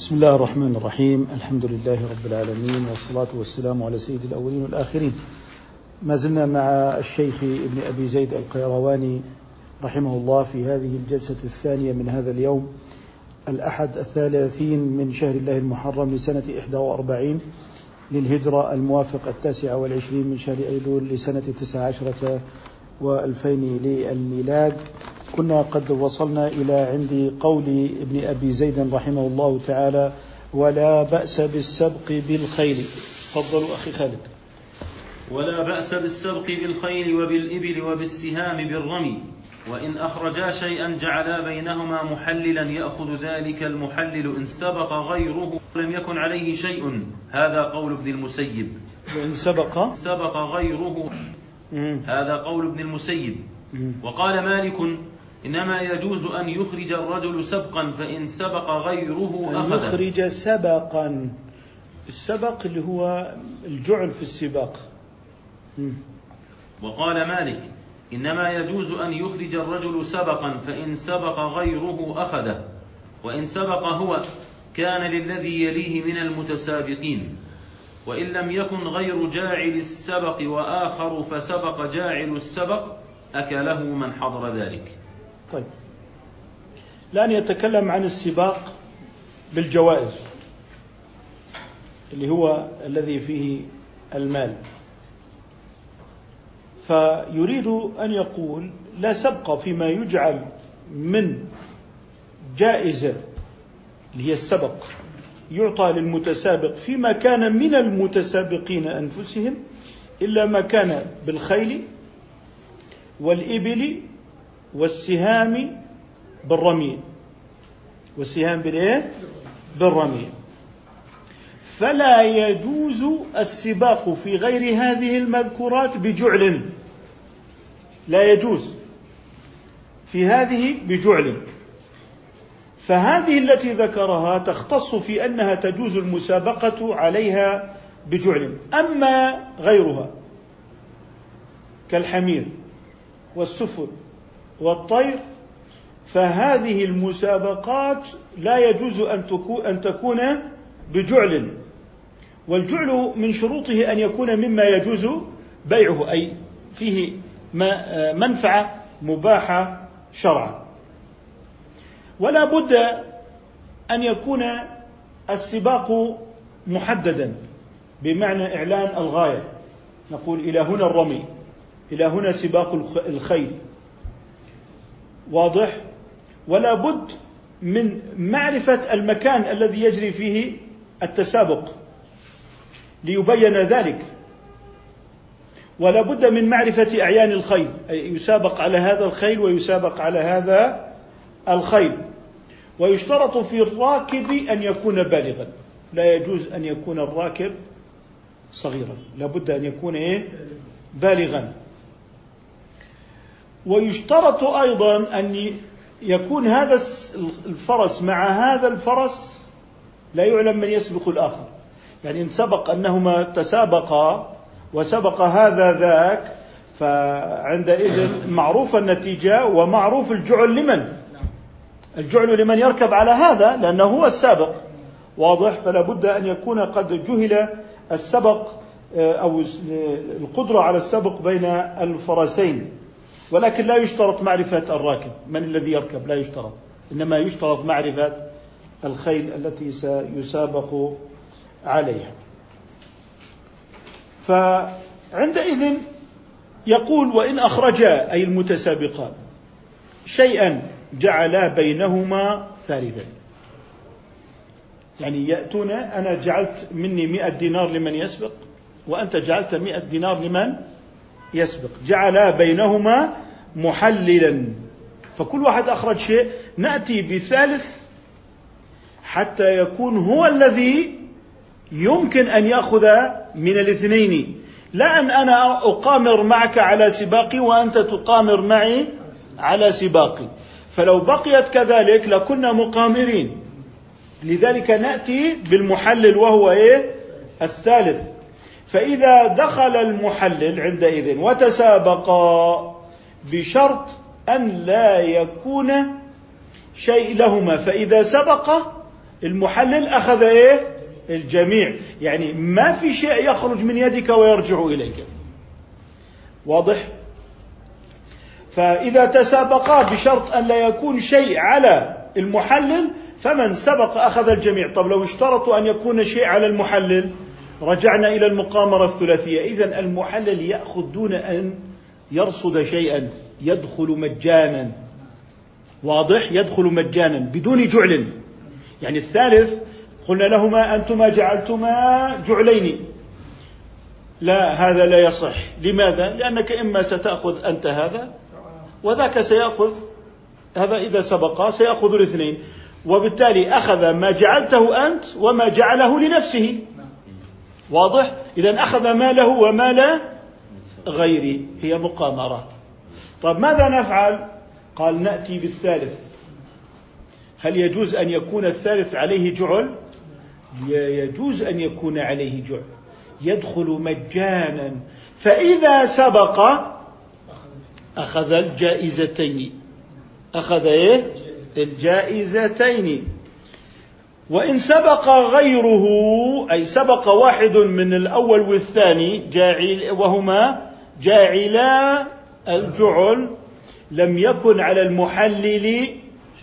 بسم الله الرحمن الرحيم. الحمد لله رب العالمين والصلاة والسلام على سيد الأولين والآخرين. ما زلنا مع الشيخ ابن أبي زيد القيرواني رحمه الله في هذه الجلسة الثانية من هذا اليوم الأحد الثلاثين من شهر الله المحرم لسنة إحدى وأربعين للهجرة الموافق التاسع والعشرين من شهر أيلول لسنة تسعة عشرة وألفين للميلاد. كنا قد وصلنا إلى عند قول ابن أبي زيد رحمه الله تعالى ولا بأس بالسبق بالخيل. تفضلوا أخي خالد. ولا بأس بالسبق بالخيل وبالإبل وبالسهام بالرمي وإن أخرجا شيئا جعلا بينهما محللا يأخذ ذلك المحلل إن سبق غيره لم يكن عليه شيء. هذا قول ابن المسيب. وإن سبق؟ سبق غيره. هذا قول ابن المسيب. وقال مالك إنما يجوز أن يخرج الرجل سبقا فإن سبق غيره أن أخذ يخرج سبقا. السبق اللي هو الجعل في السباق. وقال مالك إنما يجوز أن يخرج الرجل سبقا فإن سبق غيره أخذه. وإن سبق هو كان للذي يليه من المتسابقين. وإن لم يكن غير جاعل السبق وآخر فسبق جاعل السبق أكله من حضر ذلك. طيب. الآن يتكلم عن السباق بالجوائز اللي هو الذي فيه المال. فيريد أن يقول لا سبق فيما يجعل من جائزة اللي هي السبق يعطى للمتسابق فيما كان من المتسابقين أنفسهم إلا ما كان بالخيل والإبل والسهام بالرمي والسهام بالايه؟ بالرمي فلا يجوز السباق في غير هذه المذكورات بجعل. لا يجوز في هذه بجعل. فهذه التي ذكرها تختص في أنها تجوز المسابقة عليها بجعل. أما غيرها كالحمير والسفن والطير فهذه المسابقات لا يجوز أن تكون بجعل. والجعل من شروطه أن يكون مما يجوز بيعه أي فيه منفعة مباحة شرعا. ولا بد أن يكون السباق محددا بمعنى إعلان الغاية. نقول إلى هنا الرمي إلى هنا سباق الخ- الخيل. واضح؟ ولا بد من معرفة المكان الذي يجري فيه التسابق ليبين ذلك. ولا بد من معرفة أعيان الخيل أي يسابق على هذا الخيل ويسابق على هذا الخيل. ويشترط في الراكب أن يكون بالغا. لا يجوز أن يكون الراكب صغيرا. لا بد أن يكون إيه؟ بالغا. ويشترط أيضا أن يكون هذا الفرس مع هذا الفرس لا يعلم من يسبق الآخر. يعني إن سبق أنهما تسابقا وسبق هذا ذاك فعندئذ معروف النتيجة ومعروف الجعل لمن؟ الجعل لمن يركب على هذا لأنه هو السابق. واضح؟ فلا بد أن يكون قد جهل السبق أو القدرة على السبق بين الفرسين. ولكن لا يشترط معرفة الراكب. من الذي يركب؟ لا يشترط. إنما يشترط معرفة الخيل التي سيسابق عليها. فعندئذ يقول وإن أخرجا أي المتسابقان شيئا جعلا بينهما ثالثا يعني يأتون أنا جعلت مني مئة دينار لمن يسبق وأنت جعلت مئة دينار لمن يسبق. جعل بينهما محللا. فكل واحد أخرج شيء. نأتي بثالث حتى يكون هو الذي يمكن أن يأخذ من الاثنين. لا أن أنا أقامر معك على سباقي وأنت تقامر معي على سباقي. فلو بقيت كذلك لكنا مقامرين. لذلك نأتي بالمحلل وهو إيه؟ الثالث. فإذا دخل المحلل عندئذ وتسابقا بشرط أن لا يكون شيء لهما فإذا سبق المحلل أخذ إيه؟ الجميع. يعني ما في شيء يخرج من يدك ويرجع إليك. واضح؟ فإذا تسابقا بشرط أن لا يكون شيء على المحلل فمن سبق أخذ الجميع. طب لو اشترطوا أن يكون شيء على المحلل؟ رجعنا إلى المقامرة الثلاثية. إذا المحلل يأخذ دون أن يرصد شيئا يدخل مجانا. واضح؟ يدخل مجانا بدون جعل. يعني الثالث قلنا لهما أنتما جعلتما جعلين. لا هذا لا يصح. لماذا؟ لأنك إما ستأخذ أنت هذا وذاك سيأخذ. هذا إذا سبقا سيأخذ الاثنين. وبالتالي أخذ ما جعلته أنت وما جعله لنفسه. واضح؟ إذا أخذ ماله ومال غيري هي مقامرة طيب ماذا نفعل؟ قال نأتي بالثالث. هل يجوز أن يكون الثالث عليه جعل؟ يجوز أن يكون عليه جعل. يدخل مجانا. فإذا سبق أخذ الجائزتين. أخذ إيه؟ الجائزتين. وإن سبق غيره أي سبق واحد من الأول والثاني جاعل وهما جاعلا الجعل لم يكن على المحلل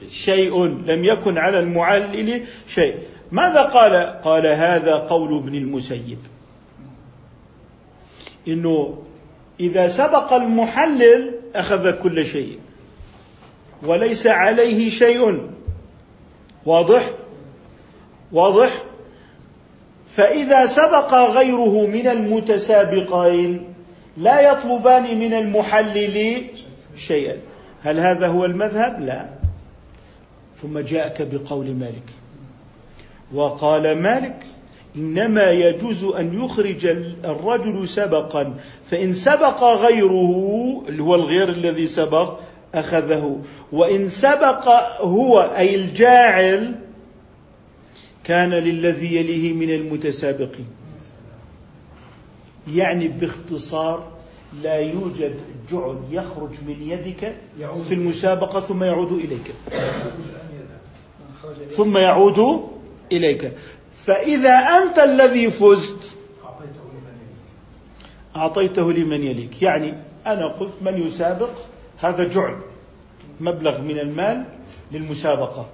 شيء لم يكن على المعلل شيء. ماذا قال؟ قال هذا قول ابن المسيب. إنه إذا سبق المحلل أخذ كل شيء وليس عليه شيء. واضح؟ واضح؟ فإذا سبق غيره من المتسابقين لا يطلبان من المحلل شيئا. هل هذا هو المذهب؟ لا. ثم جاءك بقول مالك. وقال مالك إنما يجوز أن يخرج الرجل سبقا فإن سبق غيره اللي هو الغير الذي سبق أخذه. وإن سبق هو أي الجاعل كان للذي يليه من المتسابقين. يعني باختصار لا يوجد جعل يخرج من يدك في المسابقة ثم يعود إليك. ثم يعود إليك. فإذا أنت الذي فزت أعطيته لمن يليك. يعني أنا قلت من يسابق هذا جعل مبلغ من المال للمسابقة.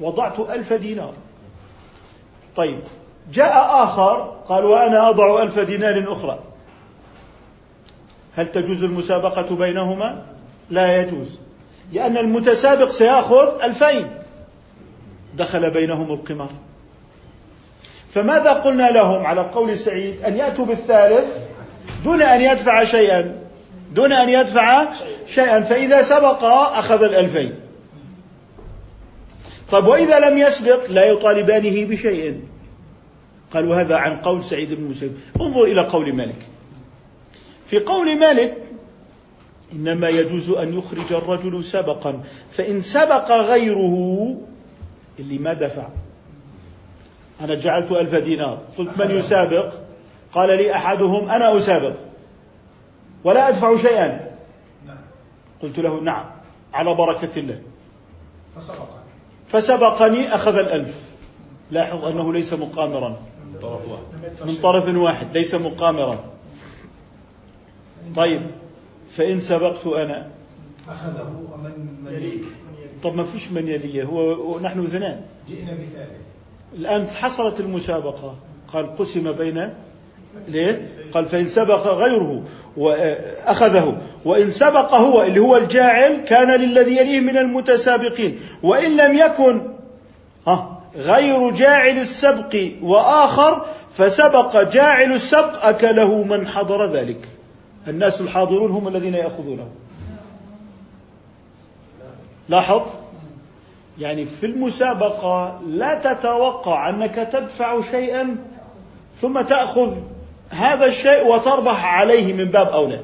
وضعت ألف دينار. طيب. جاء آخر قال وأنا أضع ألف دينار أخرى. هل تجوز المسابقة بينهما؟ لا يجوز. لأن المتسابق سيأخذ ألفين. دخل بينهم القمار. فماذا قلنا لهم؟ على قول سعيد أن يأتوا بالثالث دون أن يدفع شيئا. دون أن يدفع شيئا. فإذا سبق أخذ الألفين. طيب وإذا لم يسبق لا يطالبانه بشيء. قالوا هذا عن قول سعيد بن المسيب انظر إلى قول مالك. في قول مالك إنما يجوز أن يخرج الرجل سبقا فإن سبق غيره اللي ما دفع. أنا جعلت ألف دينار. قلت من يسابق؟ قال لي أحدهم أنا أسابق. ولا أدفع شيئا. قلت له نعم على بركة الله. فسبقني أخذ الألف. لاحظ أنه ليس مقامرا. من طرف واحد ليس مقامرا. طيب فإن سبقت أنا. أخذه ومن يليك طب ما فيش من يليه هو نحن اثنان جئنا بثالث الآن حصلت المسابقة. قال قسم بين ليه؟ قال فإن سبق غيره. وأخذه. وإن سبق هو اللي هو الجاعل كان للذي يليه من المتسابقين. وإن لم يكن ها غير جاعل السبق وآخر فسبق جاعل السبق أكله من حضر ذلك. الناس الحاضرون هم الذين يأخذونه. لاحظ؟ يعني في المسابقة لا تتوقع أنك تدفع شيئا ثم تأخذ هذا الشيء وتربح عليه من باب أولى.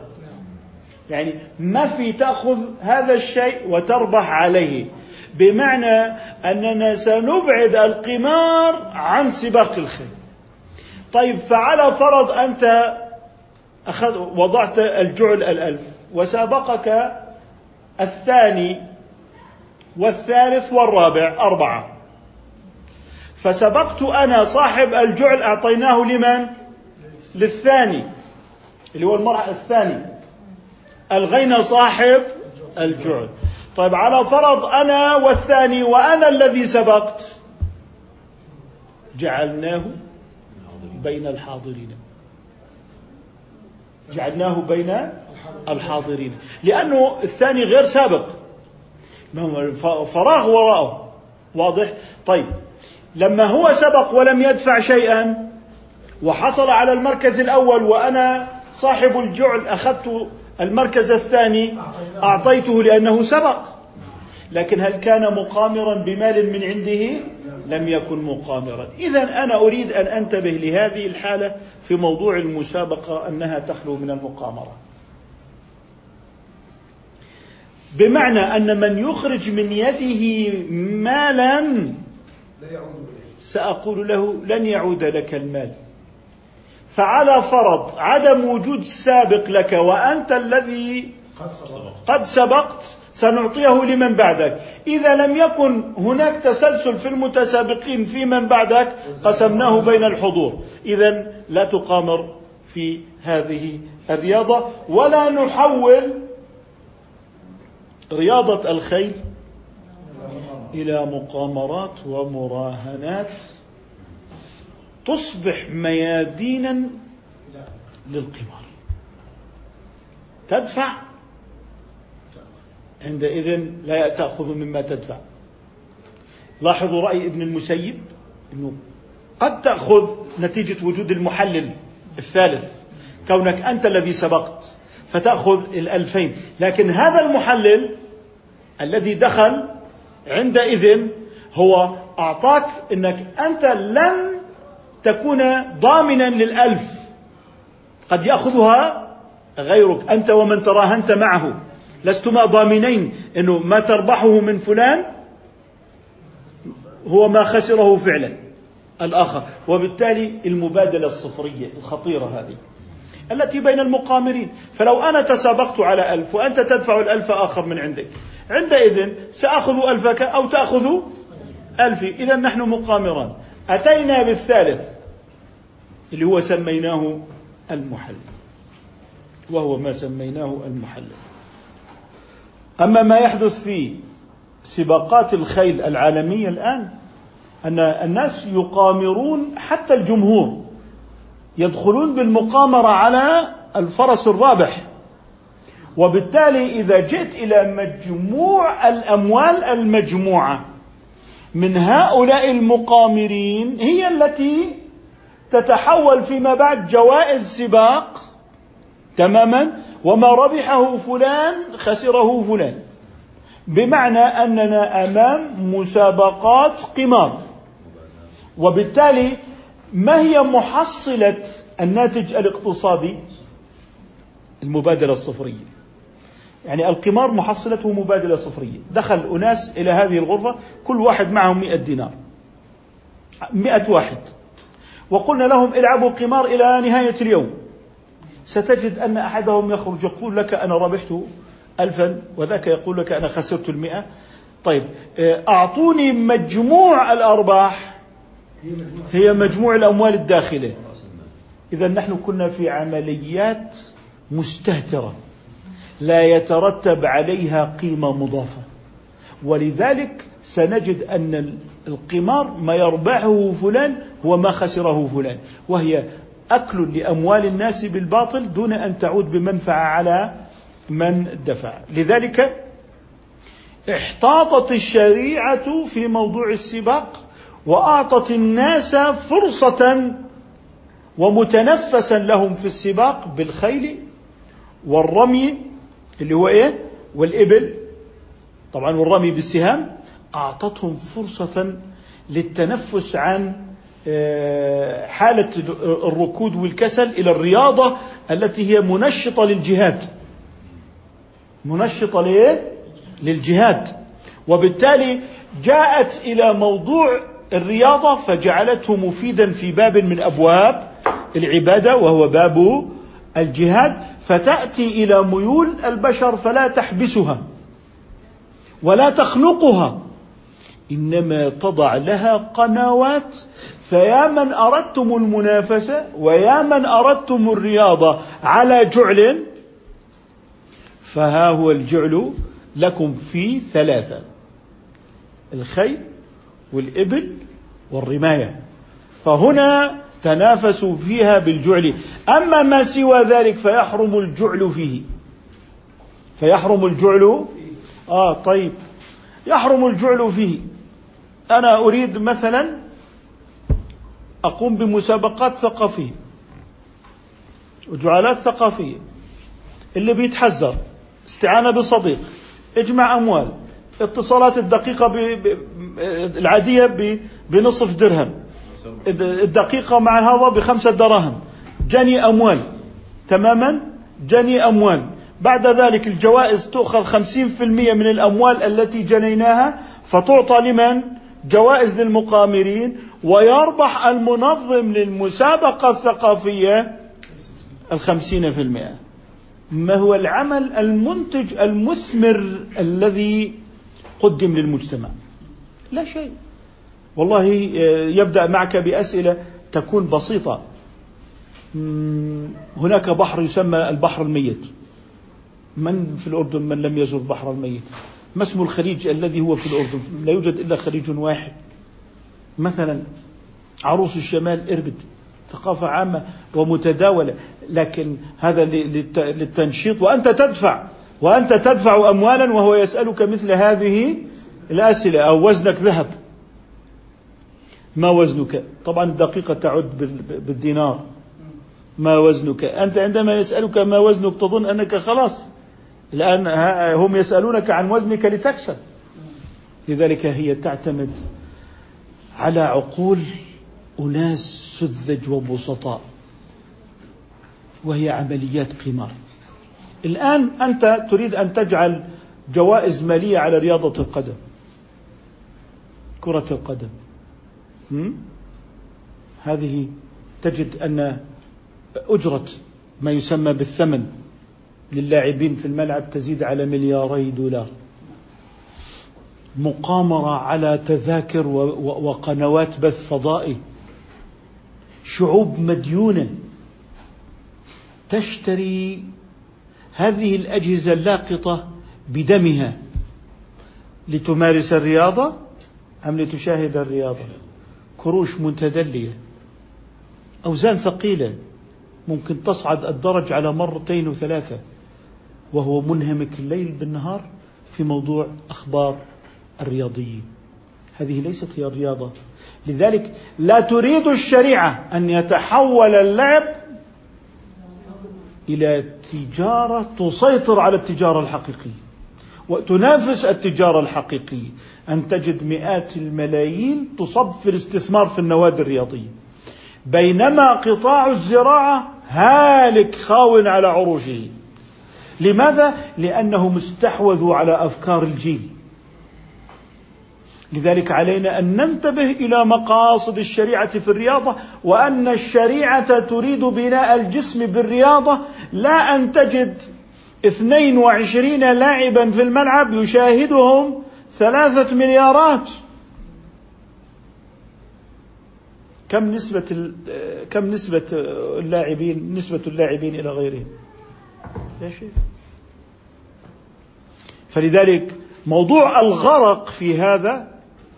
يعني ما في تأخذ هذا الشيء وتربح عليه. بمعنى أننا سنبعد القمار عن سباق الخيل. طيب فعلى فرض أنت أخذ وضعت الجعل الألف وسابقك الثاني والثالث والرابع أربعة. فسبقت أنا صاحب الجعل أعطيناه لمن؟ للثاني اللي هو المرحلة الثاني. ألغينا صاحب الجعل. طيب على فرض أنا والثاني وأنا الذي سبقت جعلناه بين الحاضرين. جعلناه بين الحاضرين. لأنه الثاني غير سابق. فراغ وراءه. واضح؟ طيب لما هو سبق ولم يدفع شيئا وحصل على المركز الأول وأنا صاحب الجعل أخذت المركز الثاني أعطيته لأنه سبق. لكن هل كان مقامرا بمال من عنده؟ لم يكن مقامرا. إذا أنا أريد أن أنتبه لهذه الحالة في موضوع المسابقة أنها تخلو من المقامرة. بمعنى أن من يخرج من يده مالا سأقول له لن يعود لك المال. فعلى فرض عدم وجود سابق لك وأنت الذي قد سبق قد سبقت سنعطيه لمن بعدك. إذا لم يكن هناك تسلسل في المتسابقين في من بعدك قسمناه بين الحضور. إذا لا تقامر في هذه الرياضة ولا نحول رياضة الخيل إلى مقامرات ومراهنات. تصبح ميادينا للقمار. تدفع؟ عندئذ لا تأخذ مما تدفع. لاحظوا رأي ابن المسيب؟ أنه قد تأخذ نتيجة وجود المحلل الثالث. كونك أنت الذي سبقت فتأخذ الألفين. لكن هذا المحلل الذي دخل عندئذ هو أعطاك أنك أنت لن تكون ضامنا للألف. قد يأخذها غيرك أنت ومن تراهنت معه. لستما ضامنين أنه ما تربحه من فلان هو ما خسره فعلا الآخر. وبالتالي المبادلة الصفرية الخطيرة هذه التي بين المقامرين. فلو أنا تسابقت على ألف وأنت تدفع الألف آخر من عندك عندئذ سأخذ ألفك أو تأخذ ألفي. إذا نحن مقامران. أتينا بالثالث اللي هو سميناه المحلل. وهو ما سميناه المحلل. أما ما يحدث في سباقات الخيل العالمية الآن أن الناس يقامرون حتى الجمهور يدخلون بالمقامرة على الفرس الرابح. وبالتالي إذا جئت إلى مجموع الأموال المجموعة من هؤلاء المقامرين هي التي تتحول فيما بعد جوائز سباق تماما وما ربحه فلان خسره فلان. بمعنى أننا أمام مسابقات قمار. وبالتالي ما هي محصلة الناتج الاقتصادي؟ المبادله الصفرية. يعني القمار محصلته مبادلة صفرية. دخل أناس إلى هذه الغرفة كل واحد معهم مئة دينار. مئة واحد. وقلنا لهم إلعبوا قمار إلى نهاية اليوم. ستجد أن أحدهم يخرج يقول لك أنا ربحت ألفا وذاك يقول لك أنا خسرت المئة. طيب أعطوني مجموع الأرباح. هي مجموع الأموال الداخلة. إذا نحن كنا في عمليات مستهترة. لا يترتب عليها قيمة مضافة. ولذلك سنجد أن القمار ما يربحه فلان هو ما خسره فلان وهي أكل لأموال الناس بالباطل دون أن تعود بمنفعة على من دفع. لذلك احتاطت الشريعة في موضوع السباق وأعطت الناس فرصة ومتنفسا لهم في السباق بالخيل والرمي اللي هو إيه؟ والإبل. طبعا والرمي بالسهام. أعطتهم فرصة للتنفس عن حالة الركود والكسل إلى الرياضة التي هي منشطة للجهاد. منشطة ليه؟ للجهاد. وبالتالي جاءت إلى موضوع الرياضة فجعلته مفيدا في باب من أبواب العبادة وهو باب الجهاد فتأتي إلى ميول البشر فلا تحبسها ولا تخنقها. إنما تضع لها قنوات فيا من أردتم المنافسة ويا من أردتم الرياضة على جعل فها هو الجعل لكم في ثلاثة الخيل والإبل والرماية. فهنا تنافسوا فيها بالجعل. أما ما سوى ذلك فيحرم الجعل فيه. فيحرم الجعل. آه طيب. يحرم الجعل فيه. أنا أريد مثلا أقوم بمسابقات ثقافية. وجعلات ثقافية. اللي بيتحذر. استعانة بصديق. اجمع أموال. اتصالات الدقيقة. العادية. بنصف درهم. الدقيقة مع هذا بخمسة دراهم. جني أموال. تماما؟ جني أموال. بعد ذلك الجوائز تؤخذ خمسين في المية من الأموال التي جنيناها. فتعطى لمن؟ جوائز للمقامرين. ويربح المنظم للمسابقة الثقافية الخمسين في المئة ما هو العمل المنتج المثمر الذي قدم للمجتمع؟ لا شيء. والله يبدأ معك بأسئلة تكون بسيطة. هناك بحر يسمى البحر الميت. من في الأردن من لم يزر البحر الميت؟ ما اسم الخليج الذي هو في الأردن؟ لا يوجد إلا خليج واحد. مثلا عروس الشمال إربد ثقافة عامة ومتداولة. لكن هذا للتنشيط. وأنت تدفع وأنت تدفع أموالا وهو يسألك مثل هذه الأسئلة أو وزنك ذهب. ما وزنك؟ طبعا الدقيقة تعد بالدينار. ما وزنك؟ أنت عندما يسألك ما وزنك تظن أنك خلاص. الآن هم يسألونك عن وزنك لتكسب. لذلك هي تعتمد على عقول أناس سذج وبسطاء وهي عمليات قمار. الآن أنت تريد أن تجعل جوائز مالية على رياضة القدم كرة القدم. هذه تجد أن أجرة ما يسمى بالثمن للاعبين في الملعب تزيد على ملياري دولار. مقامرة على تذاكر وقنوات بث فضائي. شعوب مديونة تشتري هذه الأجهزة اللاقطة بدمها. لتمارس الرياضة أم لتشاهد الرياضة؟ كروش متدلية. أوزان ثقيلة ممكن تصعد الدرج على مرتين وثلاثة وهو منهمك الليل بالنهار في موضوع أخبار الرياضيين. هذه ليست هي الرياضة. لذلك لا تريد الشريعة أن يتحول اللعب إلى تجارة تسيطر على التجارة الحقيقية. وتنافس التجارة الحقيقية. أن تجد مئات الملايين تصب في الاستثمار في النوادي الرياضية. بينما قطاع الزراعة هالك خاو على عروشه. لماذا؟ لأنهم استحوذوا على أفكار الجيل. لذلك علينا أن ننتبه إلى مقاصد الشريعة في الرياضة وأن الشريعة تريد بناء الجسم بالرياضة لا أن تجد 22 لاعبا في الملعب يشاهدهم ثلاثة مليارات كم نسبة كم نسبة اللاعبين نسبة اللاعبين إلى غيرهم؟ لا شيء. فلذلك موضوع الغرق في هذا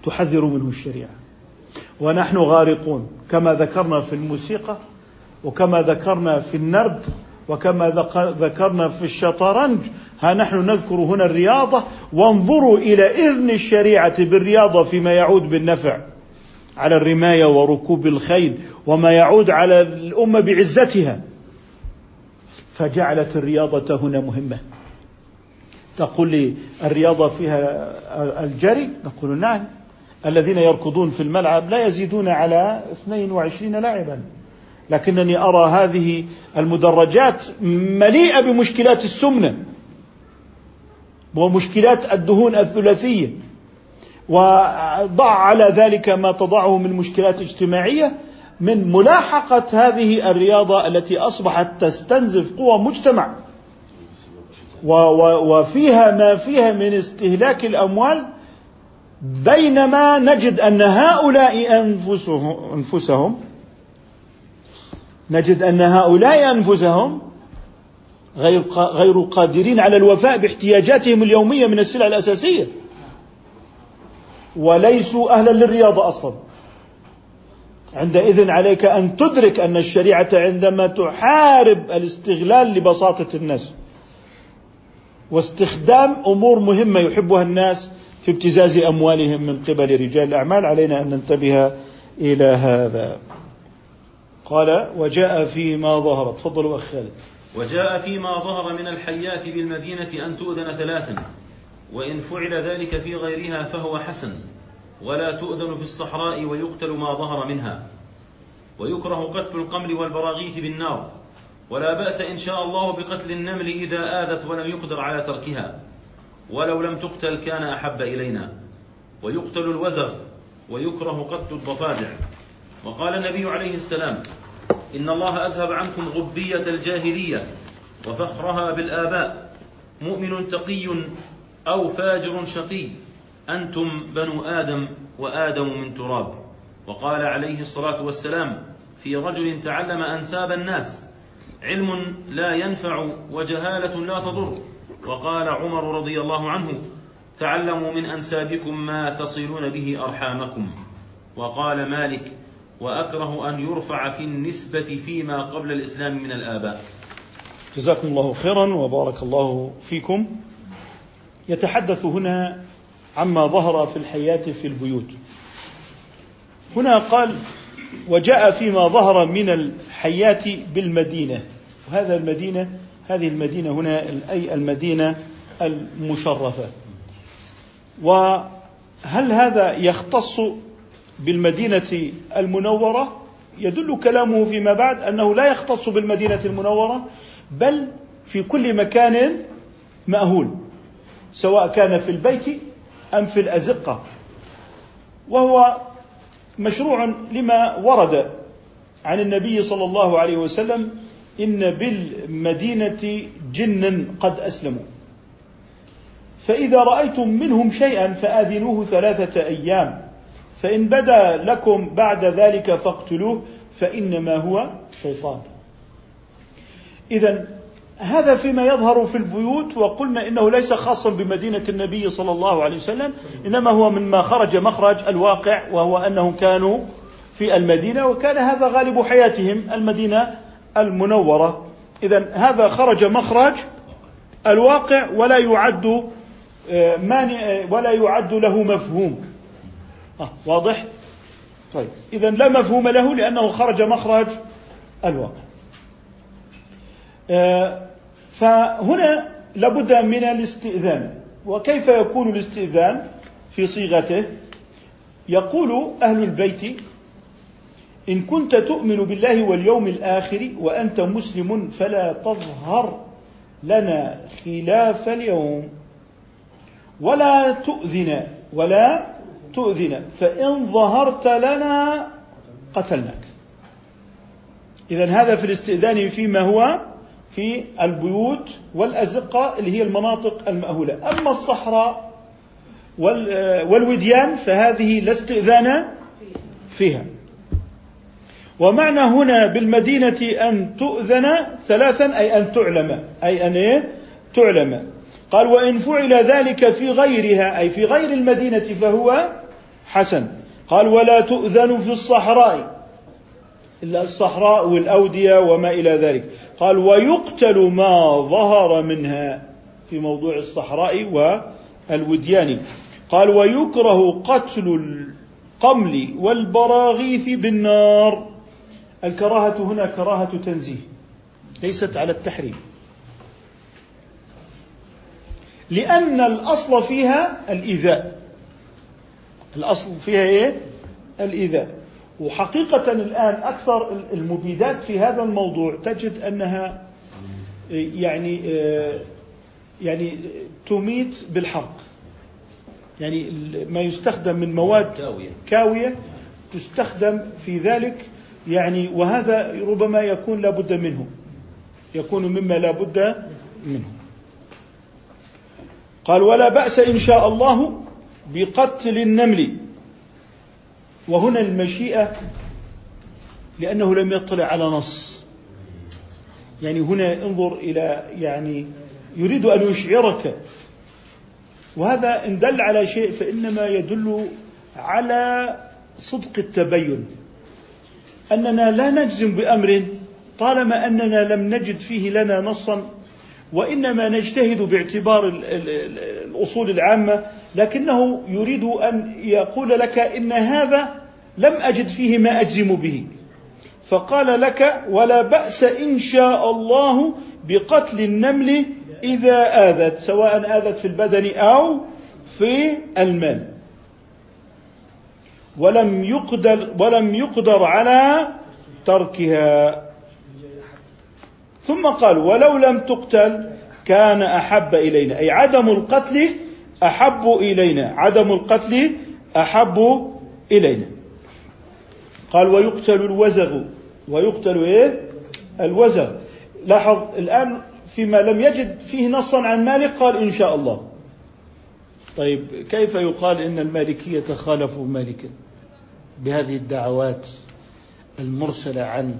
تحذر منه الشريعة. ونحن غارقون كما ذكرنا في الموسيقى وكما ذكرنا في النرد وكما ذكرنا في الشطرنج ها نحن نذكر هنا الرياضة وانظروا إلى إذن الشريعة بالرياضة فيما يعود بالنفع على الرماية وركوب الخيل وما يعود على الأمة بعزتها. فجعلت الرياضة هنا مهمة. تقول لي الرياضة فيها الجري؟ نقول نعم. الذين يركضون في الملعب لا يزيدون على 22 لاعبا. لكنني أرى هذه المدرجات مليئة بمشكلات السمنة ومشكلات الدهون الثلاثية وضع على ذلك ما تضعه من مشكلات اجتماعية من ملاحقة هذه الرياضة التي أصبحت تستنزف قوى مجتمع. وفيها ما فيها من استهلاك الأموال بينما نجد أن هؤلاء أنفسهم نجد أن هؤلاء أنفسهم غير غير قادرين على الوفاء باحتياجاتهم اليومية من السلع الأساسية. وليسوا أهلا للرياضة أصلا. عندئذ عليك أن تدرك أن الشريعة عندما تحارب الاستغلال لبساطة الناس واستخدام أمور مهمة يحبها الناس في ابتزاز أموالهم من قبل رجال الأعمال علينا أن ننتبه إلى هذا. قال وجاء فيما ظهر. تفضلوا أخ خالد. وجاء فيما ظهر من الحيات بالمدينة أن تؤذن ثلاثا وإن فعل ذلك في غيرها فهو حسن ولا تؤذن في الصحراء ويقتل ما ظهر منها. ويكره قتل القمل والبراغيث بالنار. ولا بأس إن شاء الله بقتل النمل إذا آذت ولم يقدر على تركها. ولو لم تقتل كان أحب إلينا. ويقتل الوزغ ويكره قتل الضفادع. وقال النبي عليه السلام إن الله أذهب عنكم غبية الجاهلية وفخرها بالآباء. مؤمن تقي أو فاجر شقي. أنتم بنو آدم وآدم من تراب. وقال عليه الصلاة والسلام في رجل تعلم أنساب الناس علم لا ينفع وجهالة لا تضر. وقال عمر رضي الله عنه تعلموا من أنسابكم ما تصلون به أرحامكم. وقال مالك وأكره أن يرفع في النسبة فيما قبل الإسلام من الآباء. جزاكم الله خيرا وبارك الله فيكم. يتحدث هنا عما ظهر في الحياة في البيوت. هنا قال وجاء فيما ظهر من الحياة بالمدينة. وهذا المدينة هذه المدينة هنا أي المدينة المشرفة. وهل هذا يختص بالمدينة المنورة يدل كلامه فيما بعد أنه لا يختص بالمدينة المنورة بل في كل مكان مأهول سواء كان في البيت أم في الأزقة. وهو مشروع لما ورد عن النبي صلى الله عليه وسلم إن بالمدينة جنا قد أسلموا. فإذا رأيتم منهم شيئا فآذنوه ثلاثة أيام. فإن بدا لكم بعد ذلك فاقتلوه فإنما هو شيطان. إذا هذا فيما يظهر في البيوت وقلنا إنه ليس خاصا بمدينة النبي صلى الله عليه وسلم إنما هو مما خرج مخرج الواقع وهو أنهم كانوا في المدينة وكان هذا غالب حياتهم المدينة المنورة. اذا هذا خرج مخرج الواقع ولا يعد آه، مانع ولا يعد له مفهوم. آه واضح؟ طيب اذا لا مفهوم له لأنه خرج مخرج الواقع. آه فهنا لابد من الاستئذان. وكيف يكون الاستئذان في صيغته؟ يقول أهل البيت إن كنت تؤمن بالله واليوم الآخر وأنت مسلم فلا تظهر لنا خلاف اليوم. ولا تؤذن ولا تؤذن فإن ظهرت لنا قتلناك. اذا هذا في الاستئذان فيما هو في البيوت والأزقة اللي هي المناطق المأهولة. أما الصحراء والوديان فهذه لا استئذان فيها. ومعنى هنا بالمدينة أن تؤذن ثلاثا أي أن تعلم أي أن إيه؟ تعلم. قال وإن فعل ذلك في غيرها أي في غير المدينة فهو حسن. قال ولا تؤذن في الصحراء إلا الصحراء والأودية وما إلى ذلك. قال ويقتل ما ظهر منها في موضوع الصحراء والوديان. قال ويكره قتل القمل والبراغيث بالنار. الكراهة هنا كراهة تنزيه ليست على التحريم. لأن الأصل فيها الإيذاء الأصل فيها إيه؟ الإيذاء وحقيقة الآن أكثر المبيدات في هذا الموضوع تجد أنها يعني يعني تميت بالحرق. يعني ما يستخدم من مواد كاوية. تستخدم في ذلك. يعني وهذا ربما يكون لابد منه. يكون مما لا بد منه. قال ولا بأس إن شاء الله بقتل النمل. وهنا المشيئة لأنه لم يطلع على نص. يعني هنا انظر إلى يعني يريد أن يشعرك. وهذا إن دل على شيء فإنما يدل على صدق التبين. أننا لا نجزم بأمر طالما أننا لم نجد فيه لنا نصا وإنما نجتهد باعتبار الأصول العامة لكنه يريد أن يقول لك إن هذا لم أجد فيه ما أجزم به. فقال لك ولا بأس إن شاء الله بقتل النمل إذا آذت سواء آذت في البدن أو في المال. ولم يقدر ولم يقدر على تركها. ثم قال ولو لم تقتل كان أحب إلينا. أي عدم القتل أحب إلينا. عدم القتل أحب إلينا. قال ويقتل الوزغ. ويقتل إيه؟ الوزغ. لاحظ الآن فيما لم يجد فيه نصا عن مالك قال إن شاء الله. طيب كيف يقال إن المالكية خالفوا مالكا؟ بهذه الدعوات المرسلة عن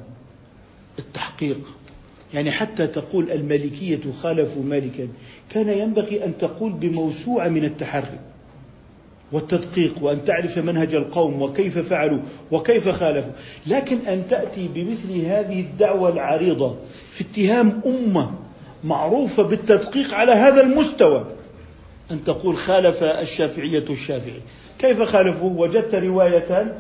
التحقيق. يعني حتى تقول المالكيه خالفوا مالكا كان ينبغي أن تقول بموسوعة من التحري والتدقيق وأن تعرف منهج القوم وكيف فعلوا وكيف خالفوا. لكن أن تأتي بمثل هذه الدعوة العريضة في اتهام أمة معروفة بالتدقيق على هذا المستوى أن تقول خالف الشافعية الشافعي. كيف خالفوا؟ وجدت رواية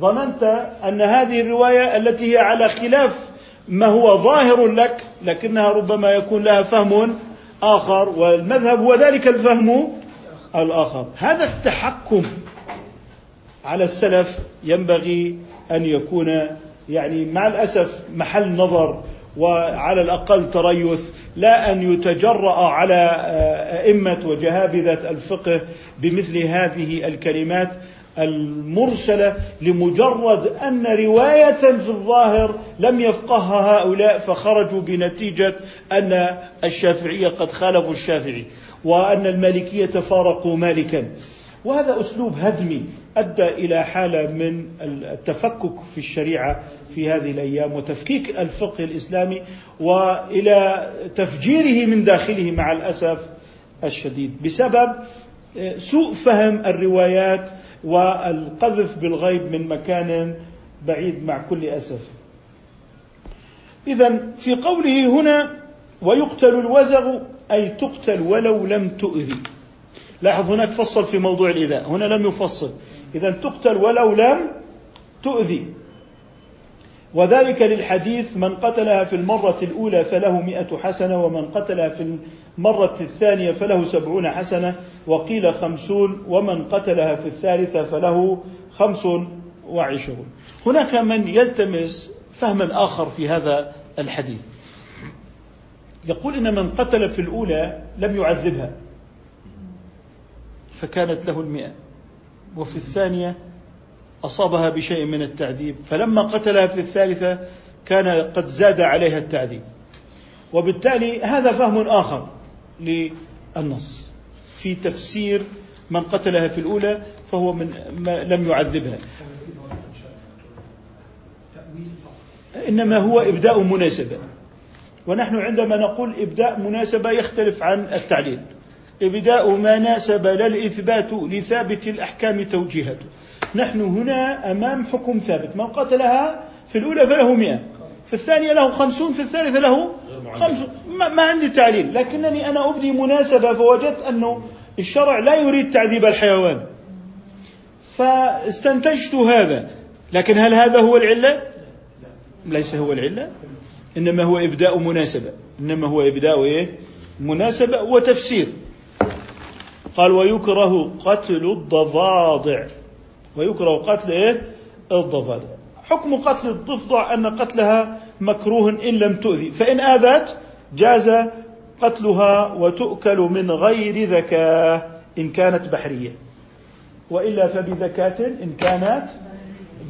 ظننت أن هذه الرواية التي هي على خلاف ما هو ظاهر لك لكنها ربما يكون لها فهم آخر والمذهب هو ذلك الفهم الآخر. هذا التحكم على السلف ينبغي أن يكون يعني مع الأسف محل نظر وعلى الأقل تريث لا أن يتجرأ على أئمة وجهابذة الفقه بمثل هذه الكلمات. المرسلة لمجرد أن رواية في الظاهر لم يفقهها هؤلاء فخرجوا بنتيجة أن الشافعية قد خالفوا الشافعي وأن المالكية فارقوا مالكا. وهذا أسلوب هدمي أدى إلى حالة من التفكك في الشريعة في هذه الأيام وتفكيك الفقه الإسلامي وإلى تفجيره من داخله مع الأسف الشديد. بسبب سوء فهم الروايات والقذف بالغيب من مكان بعيد مع كل أسف. اذا في قوله هنا ويقتل الوزغ أي تقتل ولو لم تؤذي. لاحظ هناك فصل في موضوع الايذاء، هنا لم يفصل. اذا تقتل ولو لم تؤذي. وذلك للحديث من قتلها في المرة الأولى فله مئة حسنة ومن قتلها في المرة الثانية فله سبعون حسنة وقيل خمسون ومن قتلها في الثالثة فله خمس وعشرون. هناك من يلتمس فهما آخر في هذا الحديث. يقول إن من قتل في الأولى لم يعذبها فكانت له المئة. وفي الثانية أصابها بشيء من التعذيب فلما قتلها في الثالثة كان قد زاد عليها التعذيب. وبالتالي هذا فهم آخر. للنص. في تفسير من قتلها في الأولى فهو من لم يعذبها. إنما هو إبداء مناسبة. ونحن عندما نقول إبداء مناسبة يختلف عن التعليل. إبداء ما ناسب لا الإثبات لثابت الأحكام توجيهته نحن هنا أمام حكم ثابت. من قتلها في الأولى فله مئة. في الثانية له خمسون في الثالثة له خمسون. ما, ما عندي تعليل لكنني أنا أبدي مناسبة فوجدت أنه الشرع لا يريد تعذيب الحيوان. فاستنتجت هذا. لكن هل هذا هو العلة؟ ليس هو العلة إنما هو إبداء مناسبة. إنما هو إبداء إيه؟ مناسبة وتفسير. قال ويكره قتل الضفادع. ويكره قتل إيه؟ الضفادع. حكم قتل الضفدع أن قتلها مكروه إن لم تؤذي. فإن آذت جاز قتلها وتؤكل من غير ذكاء إن كانت بحرية. وإلا فبذكاة إن كانت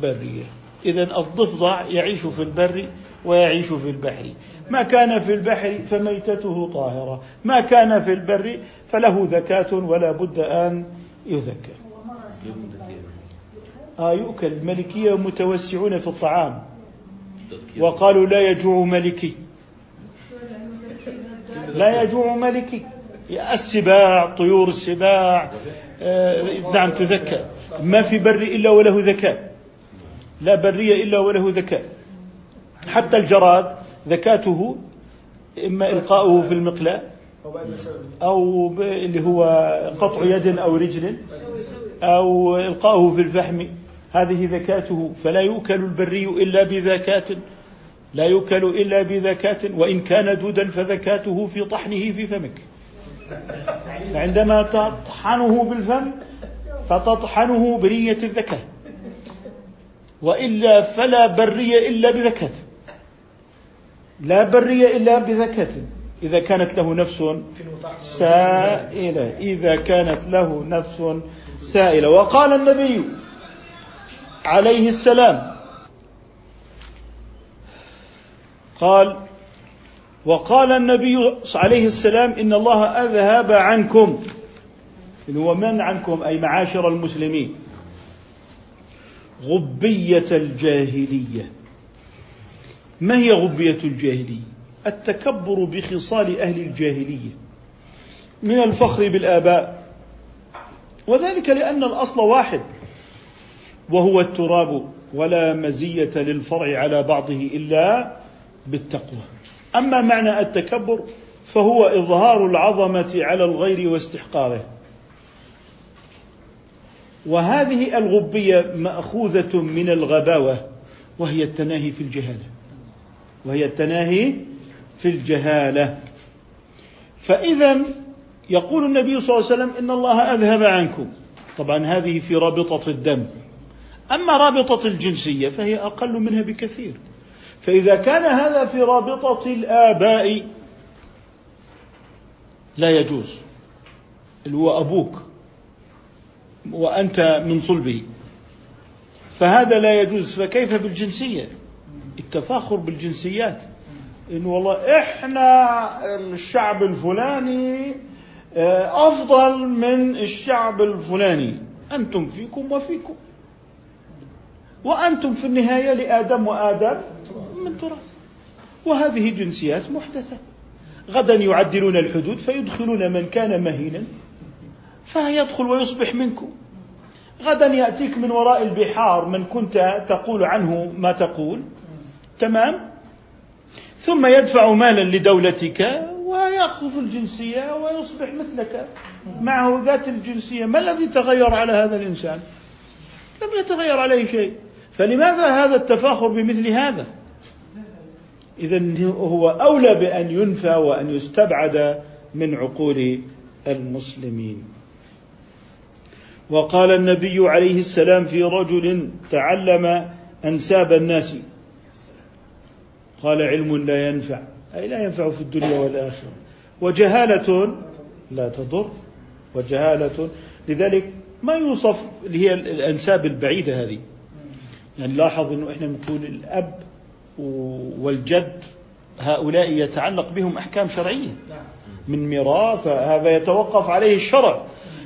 برية. اذا الضفدع يعيش في البر ويعيش في البحر. ما كان في البحر فميتته طاهرة. ما كان في البر فله ذكاة ولا بد أن يذكى. آه يؤكل الملكية متوسعون في الطعام. وقالوا لا يجوع ملكي. لا يجوع ملكي. السباع طيور السباع. آه، نعم تذكى. ما في بر إلا وله ذكاء. لا برية إلا وله ذكاء. حتى الجراد ذكاته إما إلقاؤه في المقلاة أو اللي هو قطع يد أو رجل أو إلقاؤه في الفحم. هذه ذكاته فلا يؤكل البري إلا بذكاة لا يؤكل إلا بذكاة وإن كان دودا فذكاته في طحنه في فمك. عندما تطحنه بالفم فتطحنه بنية الذكاء. وإلا فلا برية إلا بذكاة. لا برية إلا بذكاة. إذا كانت له نفس سائلة. إذا كانت له نفس سائلة. وقال النبي عليه السلام. قال وقال النبي عليه السلام إن الله أذهب عنكم. إن هو من عنكم؟ أي معاشر المسلمين. غبية الجاهلية. ما هي غبية الجاهلية؟ التكبر بخصال أهل الجاهلية. من الفخر بالآباء. وذلك لأن الأصل واحد. وهو التراب ولا مزية للفرع على بعضه إلا بالتقوى. أما معنى التكبر فهو إظهار العظمة على الغير واستحقاره. وهذه الغبية مأخوذة من الغباوة وهي التناهي في الجهالة. وهي التناهي في الجهالة. فإذا يقول النبي صلى الله عليه وسلم إن الله أذهب عنكم. طبعا هذه في رابطة الدم. أما رابطة الجنسية فهي أقل منها بكثير. فإذا كان هذا في رابطة الآباء لا يجوز. اللي هو أبوك وأنت من صلبه. فهذا لا يجوز. فكيف بالجنسية؟ التفاخر بالجنسيات. إنه والله إحنا الشعب الفلاني آه، أفضل من الشعب الفلاني. أنتم فيكم وفيكم. وأنتم في النهاية لآدم وآدم من تراب. وهذه جنسيات محدثة. غدا يعدلون الحدود فيدخلون من كان مهينا. فيدخل ويصبح منكم. غدا يأتيك من وراء البحار من كنت تقول عنه ما تقول. تمام؟ ثم يدفع مالا لدولتك ويأخذ الجنسية ويصبح مثلك. معه ذات الجنسية. ما الذي تغير على هذا الإنسان؟ لم يتغير عليه شيء. فلماذا هذا التفاخر بمثل هذا؟ إذا هو أولى بأن ينفى وأن يستبعد من عقول المسلمين. وقال النبي عليه السلام في رجل تعلم أنساب الناس. قال علم لا ينفع أي لا ينفع في الدنيا والآخرة. وجهالة لا تضر. وجهالة لذلك ما يوصف اللي هي الأنساب البعيدة هذه. يعني لاحظ أنه إحنا نقول الأب والجد هؤلاء يتعلق بهم أحكام شرعية. نعم من ميراث هذا يتوقف عليه الشرع.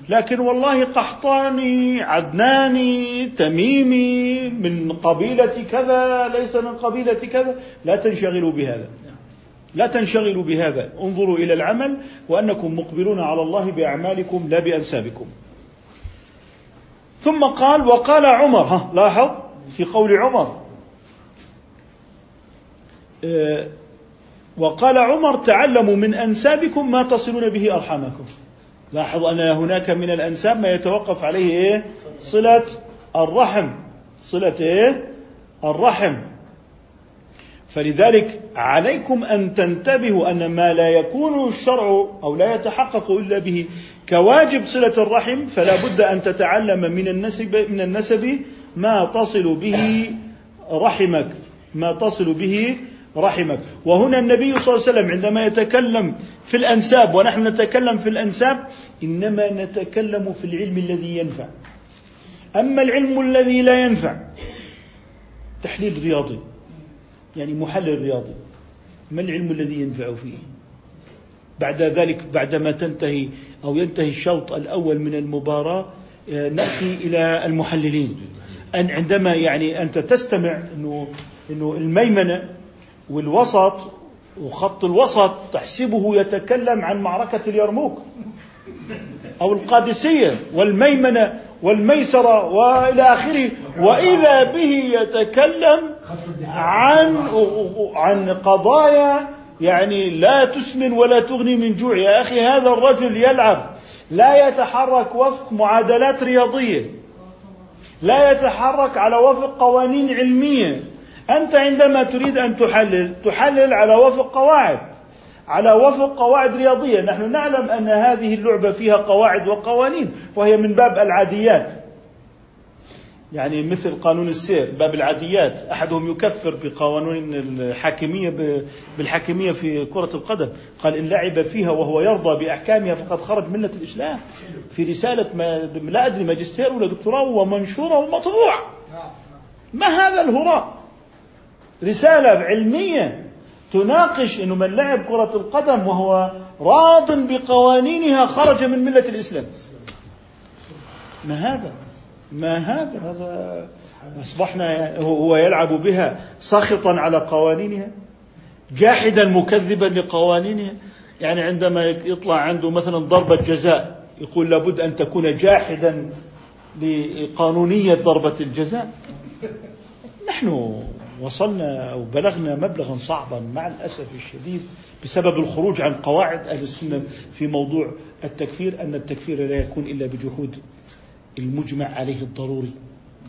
لكن والله قحطاني عدناني تميمي من قبيلة كذا ليس من قبيلة كذا. لا تنشغلوا بهذا. لا تنشغلوا بهذا. انظروا إلى العمل وأنكم مقبلون على الله بأعمالكم لا بأنسابكم. ثم قال وقال عمر ها لاحظ؟ في قول عمر آه، وقال عمر تعلموا من أنسابكم ما تصلون به أرحامكم لاحظ أن هناك من الأنساب ما يتوقف عليه إيه؟ صلة الرحم صلة إيه؟ الرحم فلذلك عليكم أن تنتبهوا أن ما لا يكون الشرع أو لا يتحقق إلا به كواجب صلة الرحم فلا بد أن تتعلم من النسب من النسب ما تصل به رحمك ما تصل به رحمك. وهنا النبي صلى الله عليه وسلم عندما يتكلم في الأنساب ونحن نتكلم في الأنساب إنما نتكلم في العلم الذي ينفع. أما العلم الذي لا ينفع تحليل رياضي يعني محلل رياضي. ما العلم الذي ينفع فيه؟ بعد ذلك بعدما تنتهي أو ينتهي الشوط الأول من المباراة آه، نأتي إلى المحللين. أن عندما يعني أنت تستمع إنه إنه الميمنة والوسط وخط الوسط تحسبه يتكلم عن معركة اليرموك أو القادسية والميمنة والميسرة وإلى آخره وإذا به يتكلم عن عن قضايا يعني لا تسمن ولا تغني من جوع. يا أخي هذا الرجل يلعب لا يتحرك وفق معادلات رياضية. لا يتحرك على وفق قوانين علمية. أنت عندما تريد أن تحلل تحلل على وفق قواعد. على وفق قواعد رياضية. نحن نعلم أن هذه اللعبة فيها قواعد وقوانين وهي من باب العاديات. يعني مثل قانون السير باب العاديات. أحدهم يكفر بقوانين الحاكمية بالحاكمية في كرة القدم. قال إن لعب فيها وهو يرضى بأحكامها فقد خرج ملة الإسلام. في رسالة ما لا أدري ماجستير ولا دكتوراه ومنشوره ومطبوع ما هذا الهراء؟ رسالة علمية تناقش إنه من لعب كرة القدم وهو راض بقوانينها خرج من ملة الإسلام. ما هذا؟ ما هذا؟ هذا أصبحنا هو يلعب بها ساخطا على قوانينها جاحدا مكذبا لقوانينها. يعني عندما يطلع عنده مثلا ضربة جزاء يقول لابد أن تكون جاحدا لقانونية ضربة الجزاء. نحن وصلنا أو بلغنا مبلغا صعبا مع الأسف الشديد بسبب الخروج عن قواعد أهل السنة في موضوع التكفير أن التكفير لا يكون إلا بجحود المجمع عليه الضروري.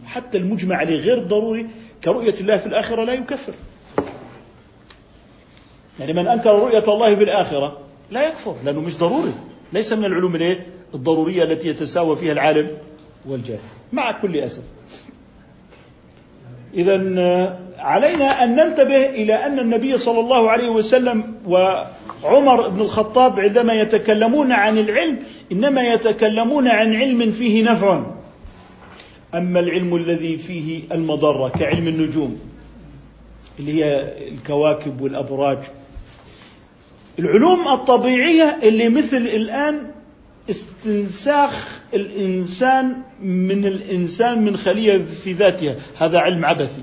حتى المجمع عليه غير الضروري كرؤية الله في الآخرة لا يكفر. يعني من أنكر رؤية الله في الآخرة لا يكفر لأنه مش ضروري. ليس من العلوم الإيه؟ الضرورية التي يتساوى فيها العالم والجاهل مع كل أسف. إذا علينا أن ننتبه إلى أن النبي صلى الله عليه وسلم وعمر بن الخطاب عندما يتكلمون عن العلم إنما يتكلمون عن علم فيه نفع. أما العلم الذي فيه المضرة كعلم النجوم اللي هي الكواكب والأبراج. العلوم الطبيعية اللي مثل الآن استنساخ الإنسان من الإنسان من خلية في ذاتها. هذا علم عبثي.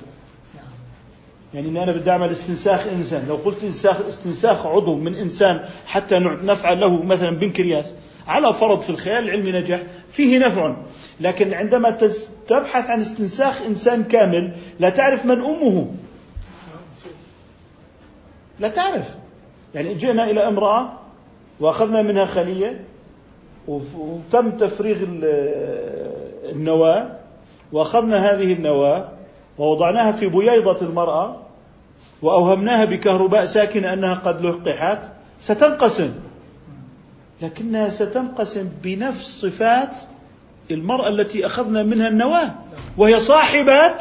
يعني اني أنا بدي أعمل استنساخ إنسان. لو قلت استنساخ, استنساخ عضو من إنسان حتى نفعل له مثلا بنكرياس على فرض في الخيال العلمي نجح فيه نفع. لكن عندما تبحث عن استنساخ إنسان كامل لا تعرف من أمه. لا تعرف. يعني جئنا إلى امرأة وأخذنا منها خلية وتم تفريغ النواة وأخذنا هذه النواة ووضعناها في بييضة المرأة وأوهمناها بكهرباء ساكنة أنها قد لقحت ستنقسم. لكنها ستنقسم بنفس صفات المرأة التي أخذنا منها النواة وهي صاحبه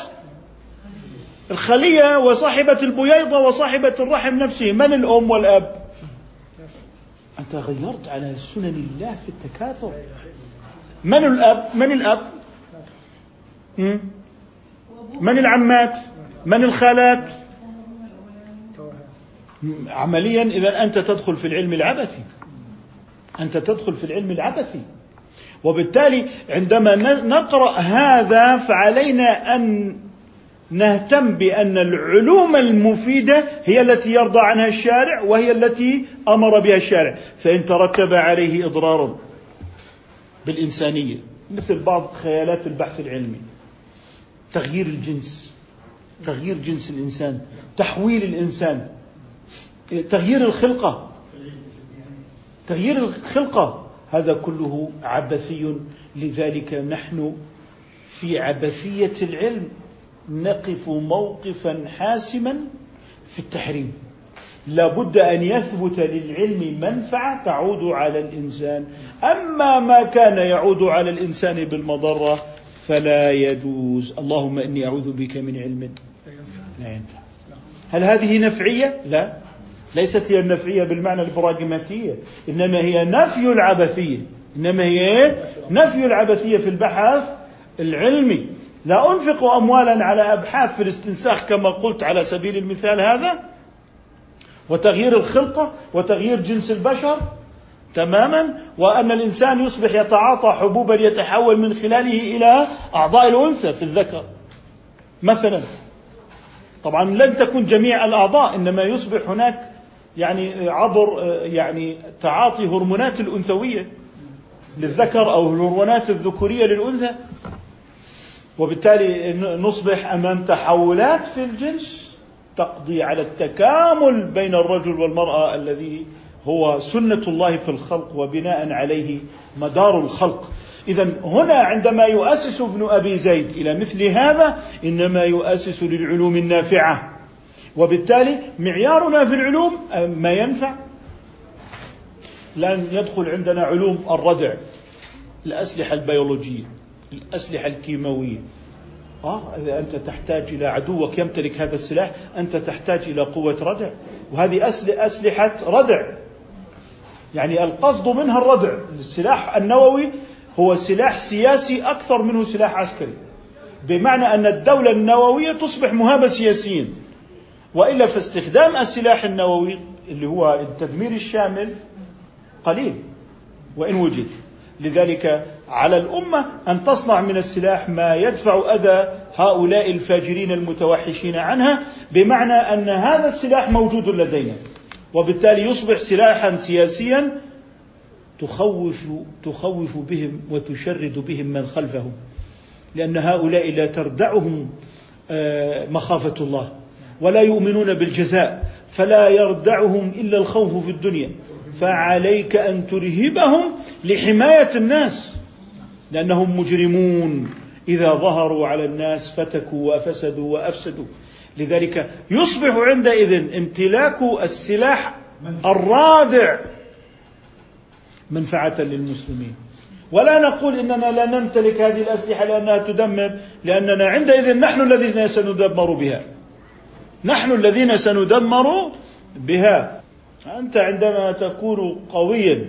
الخلية وصاحبة البييضة وصاحبة الرحم نفسه. من الأم والأب؟ أنت غيرت على سنن الله في التكاثر. من الأب؟ من الأب؟ من العمات؟ من الخالات؟ عمليا إذا أنت تدخل في العلم العبثي. أنت تدخل في العلم العبثي. وبالتالي عندما نقرأ هذا فعلينا أن نهتم بأن العلوم المفيدة هي التي يرضى عنها الشارع وهي التي أمر بها الشارع. فإن ترتب عليه إضرار بالإنسانية مثل بعض خيالات البحث العلمي. تغيير الجنس تغيير جنس الإنسان تحويل الإنسان. تغيير الخلقة. تغيير الخلقة. هذا كله عبثي. لذلك نحن في عبثية العلم نقف موقفا حاسما في التحريم. لابد أن يثبت للعلم منفعة تعود على الإنسان. أما ما كان يعود على الإنسان بالمضرة فلا يجوز. اللهم إني أعوذ بك من علم. لا ينفع. هل هذه نفعية؟ لا. ليست هي النفعية بالمعنى البراغماتية إنما هي نفي العبثية. إنما هي نفي العبثية في البحث العلمي. لا أنفق اموالا على أبحاث في الاستنساخ كما قلت على سبيل المثال هذا؟ وتغيير الخلقة وتغيير جنس البشر؟ تماما. وأن الإنسان يصبح يتعاطى حبوبا يتحول من خلاله إلى أعضاء الأنثى في الذكر. مثلا. طبعا لن تكون جميع الأعضاء إنما يصبح هناك يعني عبر يعني تعاطي هرمونات الأنثوية للذكر أو الهرمونات الذكورية للأنثى وبالتالي نصبح أمام تحولات في الجنس تقضي على التكامل بين الرجل والمرأة الذي هو سنة الله في الخلق وبناء عليه مدار الخلق. إذا هنا عندما يؤسس ابن أبي زيد إلى مثل هذا إنما يؤسس للعلوم النافعة. وبالتالي معيارنا في العلوم ما ينفع. لن يدخل عندنا علوم الردع الأسلحة البيولوجية الأسلحة الكيماوية. آه إذا أنت تحتاج إلى عدوك يمتلك هذا السلاح أنت تحتاج إلى قوة ردع. وهذه أسلحة ردع. يعني القصد منها الردع. السلاح النووي هو سلاح سياسي أكثر منه سلاح عسكري. بمعنى أن الدولة النووية تصبح مهابة سياسيا وإلا فاستخدام السلاح النووي اللي هو التدمير الشامل قليل وإن وجد. لذلك على الأمة أن تصنع من السلاح ما يدفع أذى هؤلاء الفاجرين المتوحشين عنها بمعنى أن هذا السلاح موجود لدينا وبالتالي يصبح سلاحا سياسيا تخوف تخوف بهم وتشرد بهم من خلفهم لأن هؤلاء لا تردعهم آه، مخافة الله. ولا يؤمنون بالجزاء فلا يردعهم إلا الخوف في الدنيا. فعليك أن ترهبهم لحماية الناس لأنهم مجرمون. إذا ظهروا على الناس فتكوا وفسدوا وأفسدوا. لذلك يصبح عندئذ امتلاك السلاح الرادع منفعة للمسلمين. ولا نقول إننا لا نمتلك هذه الأسلحة لأنها تدمر لأننا عندئذ نحن الذين سندمر بها. نحن الذين سندمر بها. أنت عندما تكون قويا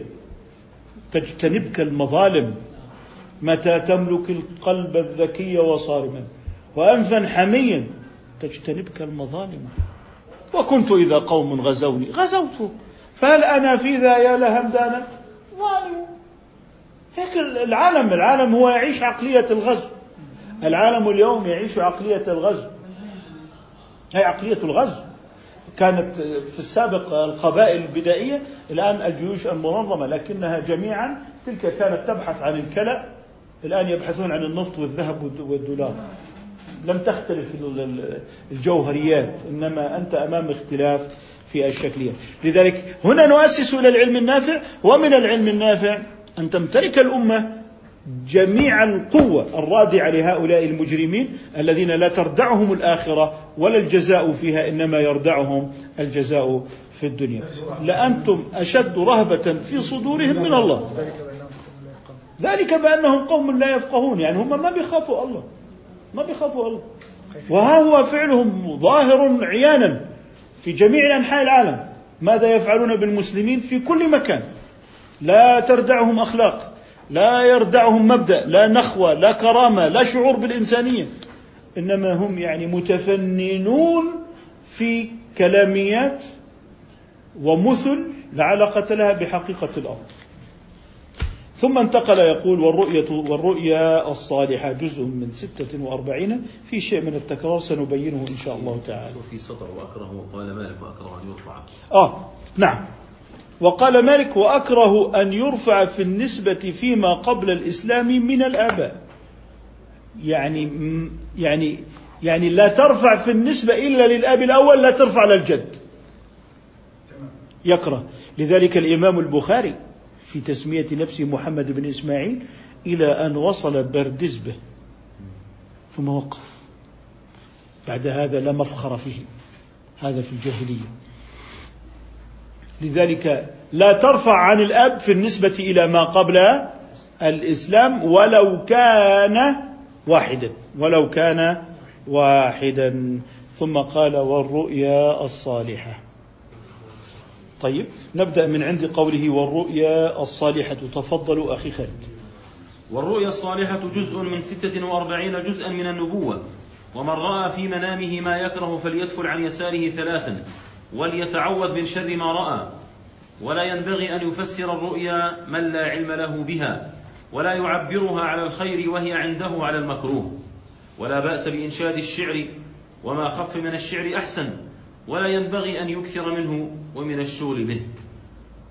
تجتنبك المظالم متى تملك القلب الذكي وصارما. وانفا حميا تجتنبك المظالم. وكنت إذا قوم غزوني. غزوت. فهل أنا في ذا يا لهمدانا ظالم. هيك العالم العالم هو يعيش عقلية الغزو. العالم اليوم يعيش عقلية الغزو. هي عقلية الغزو. كانت في السابق القبائل البدائية الآن الجيوش المنظمة لكنها جميعا تلك كانت تبحث عن الكلأ الآن يبحثون عن النفط والذهب والدولار. لم تختلف الجوهريات إنما أنت أمام اختلاف في الشكليات. لذلك هنا نؤسس إلى العلم النافع ومن العلم النافع أن تمتلك الأمة جميع القوة الرادعة لهؤلاء المجرمين الذين لا تردعهم الآخرة ولا الجزاء فيها إنما يردعهم الجزاء في الدنيا. لأنتم أشد رهبة في صدورهم من الله. ذلك بأنهم قوم لا يفقهون يعني هم ما بيخافوا الله. ما بيخافوا الله. وها هو فعلهم ظاهر عيانا في جميع أنحاء العالم. ماذا يفعلون بالمسلمين في كل مكان؟ لا تردعهم أخلاق. لا يردعهم مبدأ لا نخوة لا كرامة لا شعور بالإنسانية. إنما هم يعني متفننون في كلاميات ومثل لا علاقة لها بحقيقة الأمر. ثم انتقل يقول والرؤية والرؤيا الصالحة جزء من ستة وأربعين. في شيء من التكرار سنبينه إن شاء الله تعالى. وفي سطر وأكره وقال مالك وأكره أن يرفع آه نعم. وقال مالك وأكره أن يرفع في النسبة فيما قبل الإسلام من الآباء. يعني يعني يعني لا ترفع في النسبة إلا للأب الأول لا ترفع للجد يكره. لذلك الإمام البخاري في تسمية نفسه محمد بن إسماعيل إلى أن وصل بردزبة ثم وقف. بعد هذا لا مفخر فيه. هذا في الجاهلية. لذلك لا ترفع عن الأب في النسبة إلى ما قبل الإسلام ولو كان واحدا ولو كان واحدا. ثم قال والرؤيا الصالحة. طيب نبدأ من عند قوله والرؤيا الصالحة. تفضل أخي خالد. والرؤيا الصالحة جزء من ستة وأربعين جزءا من النبوة ومن رأى في منامه ما يكره فليدفل عن يساره ثلاثا. وليتعوذ من شر ما رأى ولا ينبغي أن يفسر الرؤيا من لا علم له بها ولا يعبرها على الخير وهي عنده على المكروه. ولا بأس بإنشاد الشعر وما خف من الشعر أحسن ولا ينبغي أن يكثر منه ومن الشغل به.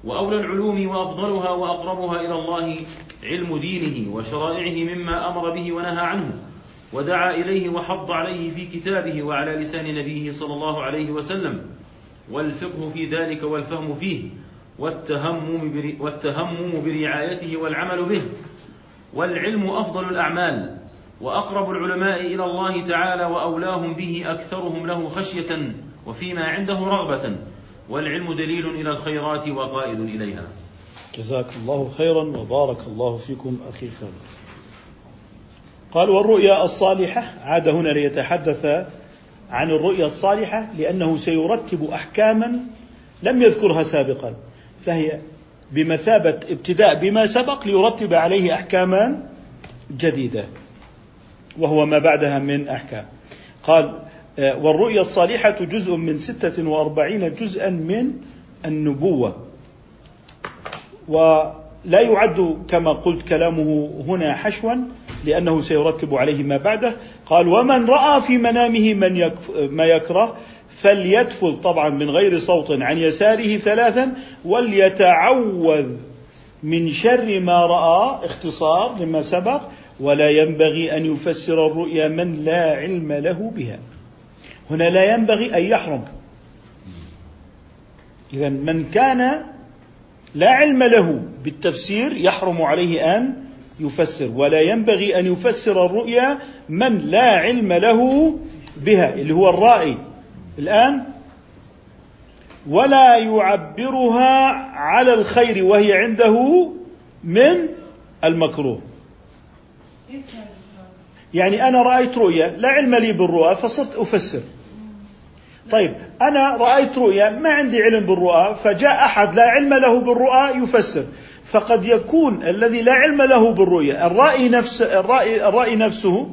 وأولى العلوم وأفضلها وأقربها إلى الله علم دينه وشرائعه مما أمر به ونهى عنه ودعا إليه وحض عليه في كتابه وعلى لسان نبيه صلى الله عليه وسلم. والفقه في ذلك والفهم فيه والتهمم, والتهمم برعايته والعمل به. والعلم أفضل الأعمال وأقرب العلماء إلى الله تعالى وأولاهم به أكثرهم له خشية وفيما عنده رغبة. والعلم دليل إلى الخيرات وقائد إليها. جزاك الله خيرا وبارك الله فيكم أخي خالد قال والرؤيا الصالحة عاد هنا ليتحدث عن الرؤيا الصالحة لأنه سيرتب أحكاما لم يذكرها سابقا. فهي بمثابة ابتداء بما سبق ليرتب عليه أحكاما جديدة. وهو ما بعدها من أحكام. قال آه، والرؤيا الصالحة جزء من ستة وأربعين جزءا من النبوة. ولا يعد كما قلت كلامه هنا حشوا. لأنه سيرتب عليه ما بعده. قال ومن رأى في منامه من يكف ما يكره فليتفل طبعا من غير صوت عن يساره ثلاثا وليتعوذ من شر ما رأى. اختصار لما سبق. ولا ينبغي أن يفسر الرؤيا من لا علم له بها. هنا لا ينبغي أن يحرم. إذا من كان لا علم له بالتفسير يحرم عليه أن يفسر. ولا ينبغي أن يفسر الرؤيا من لا علم له بها اللي هو الرائي. الآن ولا يعبرها على الخير وهي عنده من المكروه. يعني أنا رأيت رؤيا لا علم لي بالرؤى فصرت أفسر. طيب أنا رأيت رؤيا ما عندي علم بالرؤى فجاء أحد لا علم له بالرؤى يفسر. فقد يكون الذي لا علم له بالرؤيا الرأي نفس الرأي, الرأي نفسه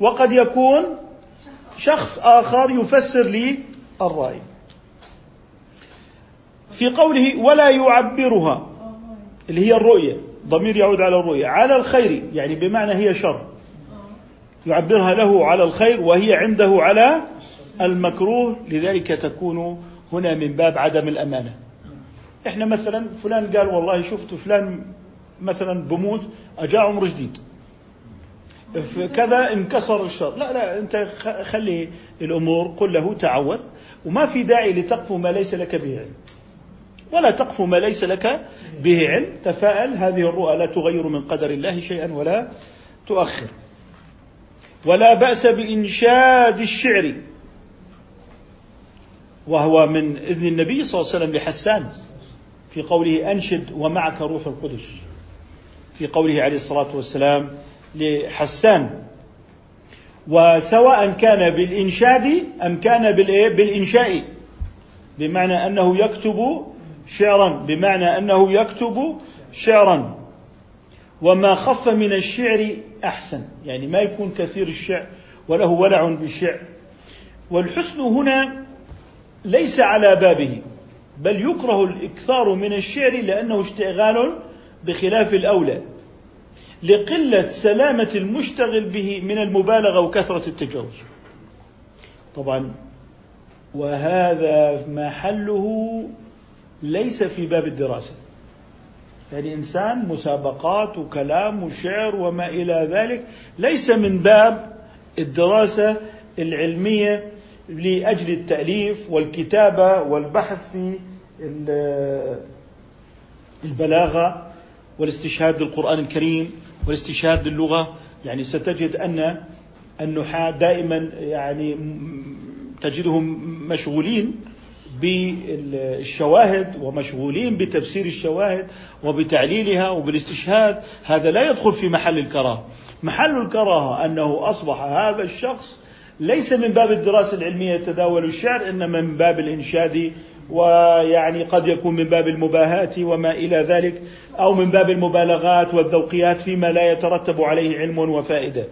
وقد يكون شخص آخر يفسر لي الرأي. في قوله ولا يعبرها اللي هي الرؤية ضمير يعود على الرؤية على الخير يعني بمعنى هي شر. يعبرها له على الخير وهي عنده على المكروه لذلك تكون هنا من باب عدم الأمانة. إحنا مثلا فلان قال والله شفت فلان مثلا بموت اجا عمر جديد. كذا انكسر الشر. لا لا أنت خلي الأمور قل له تعوذ وما في داعي لتقف ما ليس لك به علم. ولا تقف ما ليس لك به علم. تفاءل هذه الرؤى لا تغير من قدر الله شيئا ولا تؤخر. ولا بأس بإنشاد الشعر. وهو من إذن النبي صلى الله عليه وسلم لحسان. في قوله أنشد ومعك روح القدس. في قوله عليه الصلاة والسلام لحسان وسواء كان بالإنشاد أم كان بالإنشاء. بمعنى أنه يكتب شعرا. بمعنى أنه يكتب شعرا. وما خف من الشعر أحسن. يعني ما يكون كثير الشعر وله ولع بالشعر. والحسن هنا ليس على بابه. بل يكره الإكثار من الشعر لأنه اشتغال بخلاف الأولى. لقلة سلامة المشتغل به من المبالغة وكثرة التجاوز. طبعا وهذا محله ليس في باب الدراسة. يعني انسان مسابقات وكلام وشعر وما إلى ذلك ليس من باب الدراسة العلمية لأجل التأليف والكتابة والبحث في البلاغة والاستشهاد للقرآن الكريم والاستشهاد للغة. يعني ستجد أن النحاة دائما يعني تجدهم مشغولين بالشواهد ومشغولين بتفسير الشواهد وبتعليلها وبالاستشهاد. هذا لا يدخل في محل الكراهة. محل الكراهة أنه أصبح هذا الشخص ليس من باب الدراسة العلمية يتداول الشعر إنما من باب الإنشاد ويعني قد يكون من باب المباهاة وما إلى ذلك أو من باب المبالغات والذوقيات فيما لا يترتب عليه علم وفائدة.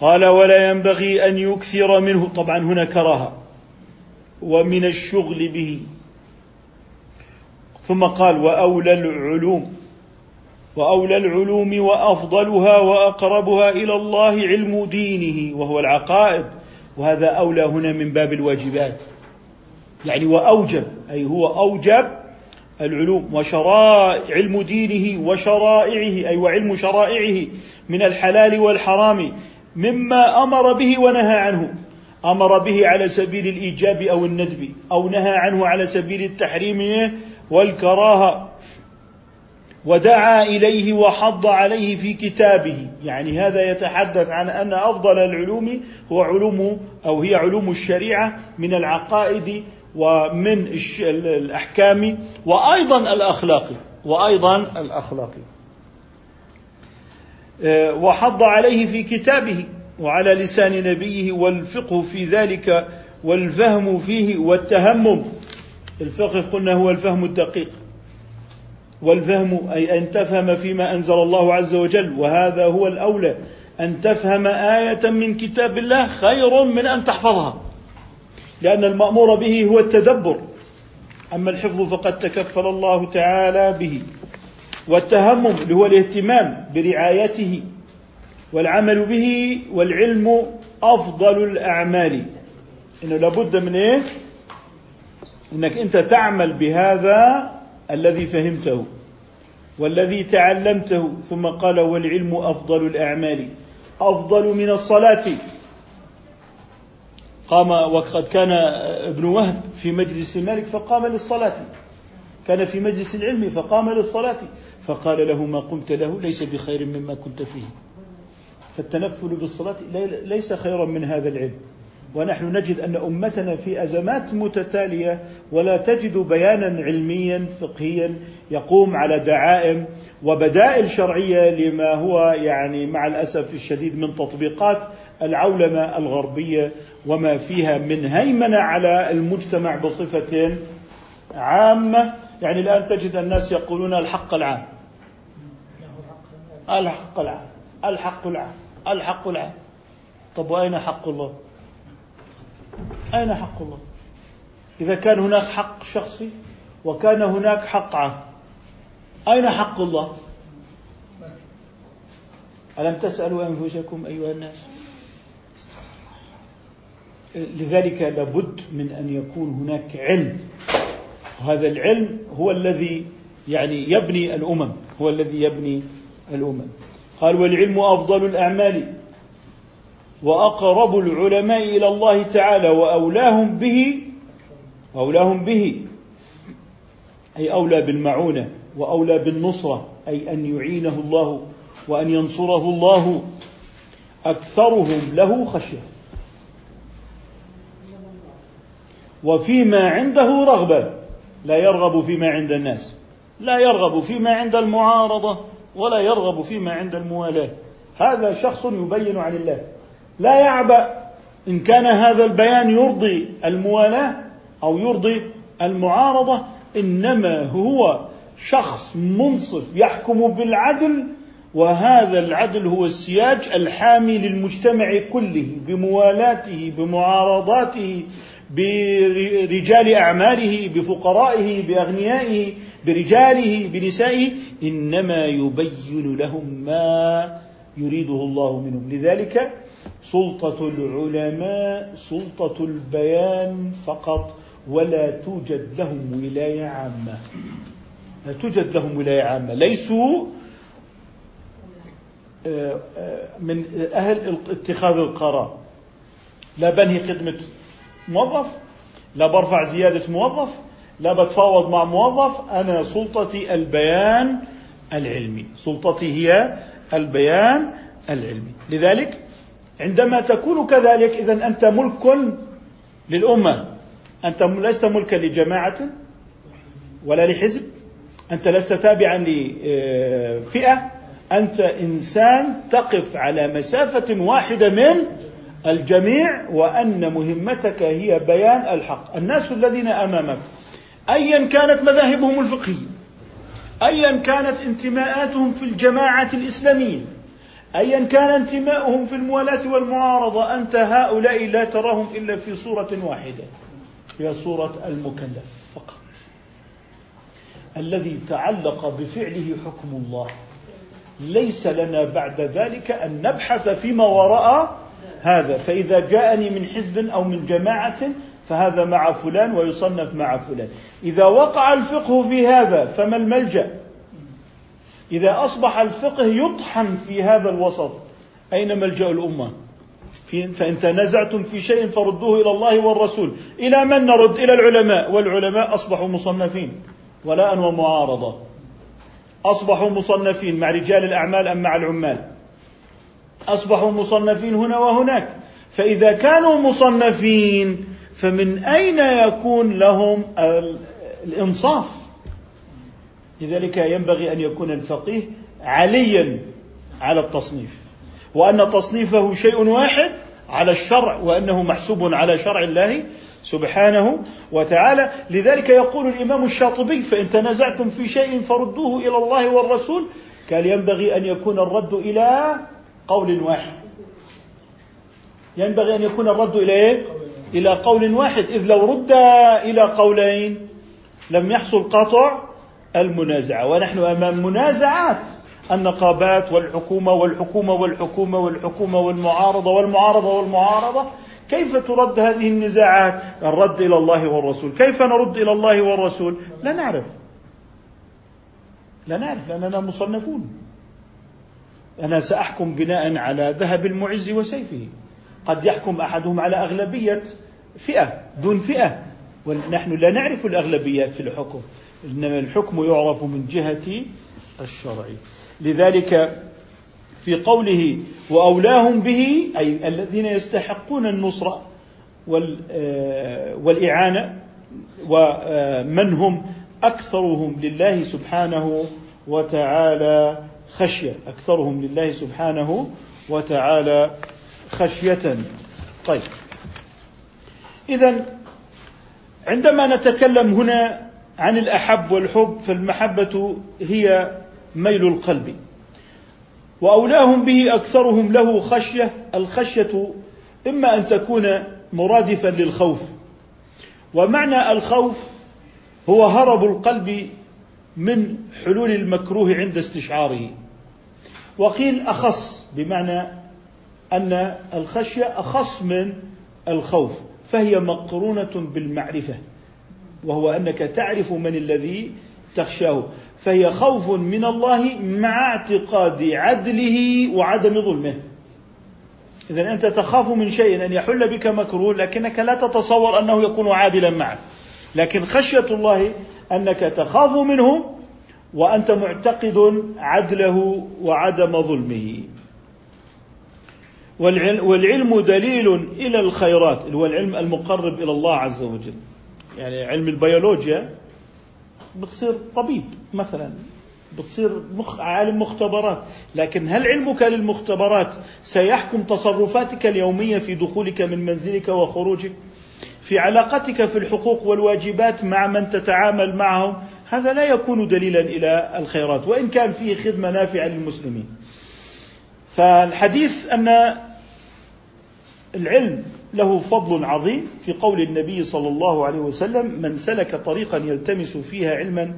قال ولا ينبغي أن يكثر منه. طبعا هنا كراهة ومن الشغل به. ثم قال وأولى العلوم. وأولى العلوم وأفضلها وأقربها إلى الله علم دينه وهو العقائد. وهذا أولى هنا من باب الواجبات. يعني وأوجب أي هو أوجب العلوم وشرائع علم دينه وشرائعه أي وعلم شرائعه من الحلال والحرام مما أمر به ونهى عنه. أمر به على سبيل الإيجاب أو الندب أو نهى عنه على سبيل التحريم والكراهة. ودعا إليه وحض عليه في كتابه. يعني هذا يتحدث عن أن أفضل العلوم هو علوم أو هي علوم الشريعة من العقائد ومن الأحكام وأيضا الأخلاق وأيضا الأخلاق. آه، وحض عليه في كتابه وعلى لسان نبيه والفقه في ذلك والفهم فيه والتهمم. الفقه قلنا هو الفهم الدقيق. والفهم أي أن تفهم فيما أنزل الله عز وجل وهذا هو الأولى. أن تفهم آية من كتاب الله خير من أن تحفظها. لأن المأمور به هو التدبر. أما الحفظ فقد تكفل الله تعالى به. والتهمم اللي هو الاهتمام برعايته. والعمل به والعلم أفضل الأعمال. إنه لابد من إيه؟ إنك أنت تعمل بهذا الذي فهمته والذي تعلمته ثم قال والعلم أفضل الأعمال أفضل من الصلاة. قام وقد كان ابن وهب في مجلس مالك فقام للصلاة. كان في مجلس العلم فقام للصلاة. فقال له ما قمت له ليس بخير مما كنت فيه. فالتنفل بالصلاة ليس خيرا من هذا العلم. ونحن نجد أن أمتنا في أزمات متتالية ولا تجد بيانا علميا فقهيا يقوم على دعائم وبدائل شرعية لما هو يعني مع الأسف الشديد من تطبيقات العولمة الغربية وما فيها من هيمنة على المجتمع بصفة عامة. يعني الآن تجد الناس يقولون الحق العام. الحق العام. الحق العام. الحق العام. طب وأين حق الله؟ أين حق الله؟ إذا كان هناك حق شخصي وكان هناك حق عام أين حق الله؟ ألم تسألوا أنفسكم أيها الناس؟ لذلك لابد من أن يكون هناك علم. وهذا العلم هو الذي يعني يبني الأمم هو الذي يبني الأمم. قال والعلم أفضل الأعمال. وأقرب العلماء إلى الله تعالى وأولاهم به واولاهم به أي أولى بالمعونة وأولى بالنصرة أي أن يعينه الله وأن ينصره الله أكثرهم له خشية. وفيما عنده رغبة لا يرغب فيما عند الناس لا يرغب فيما عند المعارضة ولا يرغب فيما عند الموالاة. هذا شخص يبين عن الله. لا يعبأ إن كان هذا البيان يرضي الموالاة أو يرضي المعارضة إنما هو شخص منصف يحكم بالعدل وهذا العدل هو السياج الحامي للمجتمع كله بموالاته بمعارضاته برجال أعماله بفقرائه بأغنيائه برجاله بنسائه إنما يبين لهم ما يريده الله منهم. لذلك سلطة العلماء سلطة البيان فقط ولا توجد لهم ولاية عامة. لا توجد لهم ولاية عامة. ليسوا آه، آه، من أهل اتخاذ القرار. لا بنهي خدمة موظف لا برفع زيادة موظف لا بتفاوض مع موظف. أنا سلطتي البيان العلمي. سلطتي هي البيان العلمي. لذلك عندما تكون كذلك إذا أنت ملك للأمة. أنت لست ملكا لجماعة ولا لحزب. أنت لست تابعا لفئة أنت إنسان تقف على مسافة واحدة من الجميع وأن مهمتك هي بيان الحق. الناس الذين أمامك ايا كانت مذاهبهم الفقهية ايا كانت انتماءاتهم في الجماعة الإسلامية ايا كان انتماؤهم في الموالاة والمعارضة أنت هؤلاء لا تراهم إلا في صورة واحدة هي صورة المكلف فقط. الذي تعلق بفعله حكم الله. ليس لنا بعد ذلك أن نبحث فيما وراء هذا. فإذا جاءني من حزب أو من جماعة فهذا مع فلان ويصنف مع فلان. إذا وقع الفقه في هذا فما الملجأ؟ إذا أصبح الفقه يطحن في هذا الوسط أين ملجأ الأمة؟ في فإن تنازعتم في شيء فردوه إلى الله والرسول. إلى من نرد؟ إلى العلماء. والعلماء أصبحوا مصنفين ولاء ومعارضة. أصبحوا مصنفين مع رجال الأعمال أم مع العمال؟ أصبحوا مصنفين هنا وهناك. فإذا كانوا مصنفين فمن أين يكون لهم الإنصاف؟ لذلك ينبغي أن يكون الفقيه عليا على التصنيف وأن تصنيفه شيء واحد على الشرع وأنه محسوب على شرع الله سبحانه وتعالى لذلك يقول الإمام الشاطبي فإن تنازعتم في شيء فردوه إلى الله والرسول قال ينبغي أن يكون الرد إلى قول واحد ينبغي أن يكون الرد إلى إيه؟ إلى قول واحد إذ لو رد إلى قولين لم يحصل قطع المنازعة. ونحن أمام منازعات. النقابات والحكومة والحكومة والحكومة والحكومة والمعارضة والمعارضة والمعارضة. كيف ترد هذه النزاعات؟ الرد إلى الله والرسول. كيف نرد إلى الله والرسول؟ لا نعرف. لا نعرف لأننا مصنفون. أنا سأحكم بناء على ذهب المعز وسيفه. قد يحكم أحدهم على أغلبية فئة دون فئة. ونحن لا نعرف الأغلبيات في الحكم. إنما الحكم يعرف من جهة الشرع. لذلك في قوله وأولاهم به أي الذين يستحقون النصره آه، والإعانة ومن هم أكثرهم لله سبحانه وتعالى خشية. أكثرهم لله سبحانه وتعالى خشية. طيب. اذا عندما نتكلم هنا عن الأحب والحب فالمحبة هي ميل القلب. وأولاهم به أكثرهم له خشية الخشية إما أن تكون مرادفا للخوف. ومعنى الخوف هو هرب القلب من حلول المكروه عند استشعاره. وقيل أخص بمعنى أن الخشية أخص من الخوف فهي مقرونة بالمعرفة. وهو أنك تعرف من الذي تخشاه. فهي خوف من الله مع اعتقاد عدله وعدم ظلمه. إذا أنت تخاف من شيء أن يحل بك مكروه لكنك لا تتصور أنه يكون عادلا معك. لكن خشية الله أنك تخاف منه وأنت معتقد عدله وعدم ظلمه. والعلم دليل إلى الخيرات هو العلم المقرب إلى الله عز وجل. يعني علم البيولوجيا بتصير طبيب مثلا بتصير مخ... عالم مختبرات. لكن هل علمك للمختبرات سيحكم تصرفاتك اليومية في دخولك من منزلك وخروجك؟ في علاقتك في الحقوق والواجبات مع من تتعامل معهم؟ هذا لا يكون دليلا إلى الخيرات وإن كان فيه خدمة نافعة للمسلمين. فالحديث أن العلم له فضل عظيم في قول النبي صلى الله عليه وسلم من سلك طريقا يلتمس فيها علما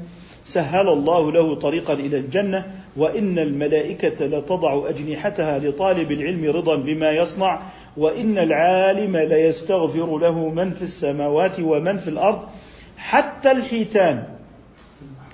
سهل الله له طريقا إلى الجنة وإن الملائكة لتضع أجنحتها لطالب العلم رضا بما يصنع وإن العالم ليستغفر له من في السماوات ومن في الأرض حتى الحيتان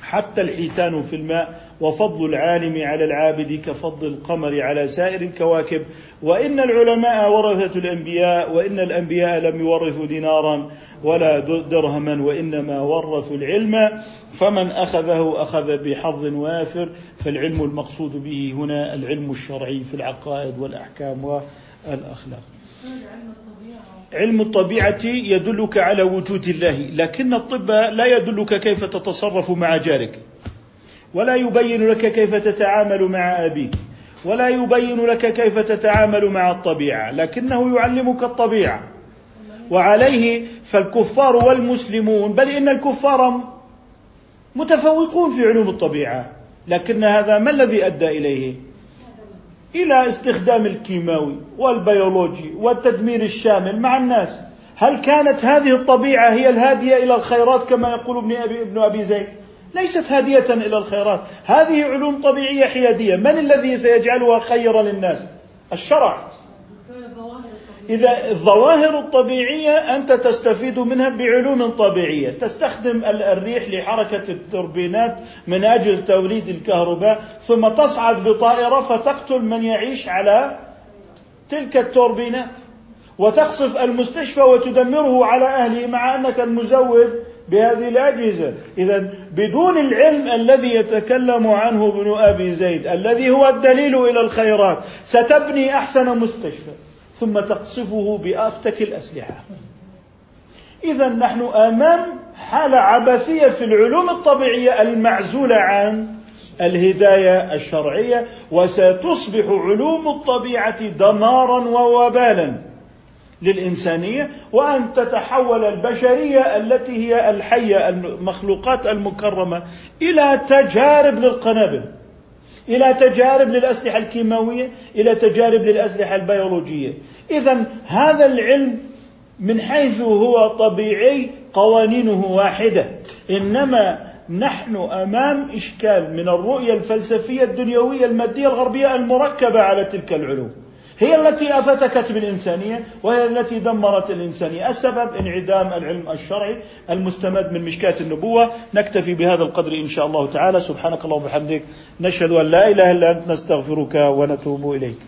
حتى الحيتان في الماء وفضل العالم على العابد كفضل القمر على سائر الكواكب. وإن العلماء ورثة الأنبياء وإن الأنبياء لم يورثوا دينارا ولا درهما وإنما ورثوا العلم. فمن أخذه أخذ بحظ وافر فالعلم المقصود به هنا العلم الشرعي في العقائد والأحكام والأخلاق. علم الطبيعة يدلك على وجود الله، لكن الطب لا يدلك كيف تتصرف مع جارك. ولا يبين لك كيف تتعامل مع أبيك ولا يبين لك كيف تتعامل مع الطبيعة لكنه يعلمك الطبيعة. وعليه فالكفار والمسلمون بل إن الكفار متفوقون في علوم الطبيعة لكن هذا ما الذي أدى إليه؟ إلى استخدام الكيماوي والبيولوجي والتدمير الشامل مع الناس. هل كانت هذه الطبيعة هي الهادية إلى الخيرات كما يقول ابن أبي, ابن أبي زيد؟ ليست هادية إلى الخيرات. هذه علوم طبيعية حيادية. من الذي سيجعلها خيرا للناس؟ الشرع. إذا الظواهر الطبيعية أنت تستفيد منها بعلوم طبيعية. تستخدم الريح لحركة التوربينات من أجل توليد الكهرباء ثم تصعد بطائرة فتقتل من يعيش على تلك التوربينات وتقصف المستشفى وتدمره على أهله مع أنك المزود بهذه الأجهزة. إذا بدون العلم الذي يتكلم عنه ابن أبي زيد الذي هو الدليل إلى الخيرات ستبني أحسن مستشفى ثم تقصفه بأفتك الأسلحة. إذا نحن أمام حالة عبثية في العلوم الطبيعية المعزولة عن الهداية الشرعية وستصبح علوم الطبيعة دمارا ووبالا. للإنسانية وأن تتحول البشرية التي هي الحية المخلوقات المكرمة إلى تجارب للقنابل إلى تجارب للأسلحة الكيماوية إلى تجارب للأسلحة البيولوجية إذا هذا العلم من حيث هو طبيعي قوانينه واحدة إنما نحن أمام إشكال من الرؤية الفلسفية الدنيوية المادية الغربية المركبة على تلك العلوم. هي التي أفتكت بالإنسانية وهي التي دمرت الإنسانية، السبب انعدام العلم الشرعي المستمد من مشكاه النبوة، نكتفي بهذا القدر إن شاء الله تعالى، سبحانك اللهم وبحمدك، نشهد أن لا إله إلا أنت نستغفرك ونتوب إليك.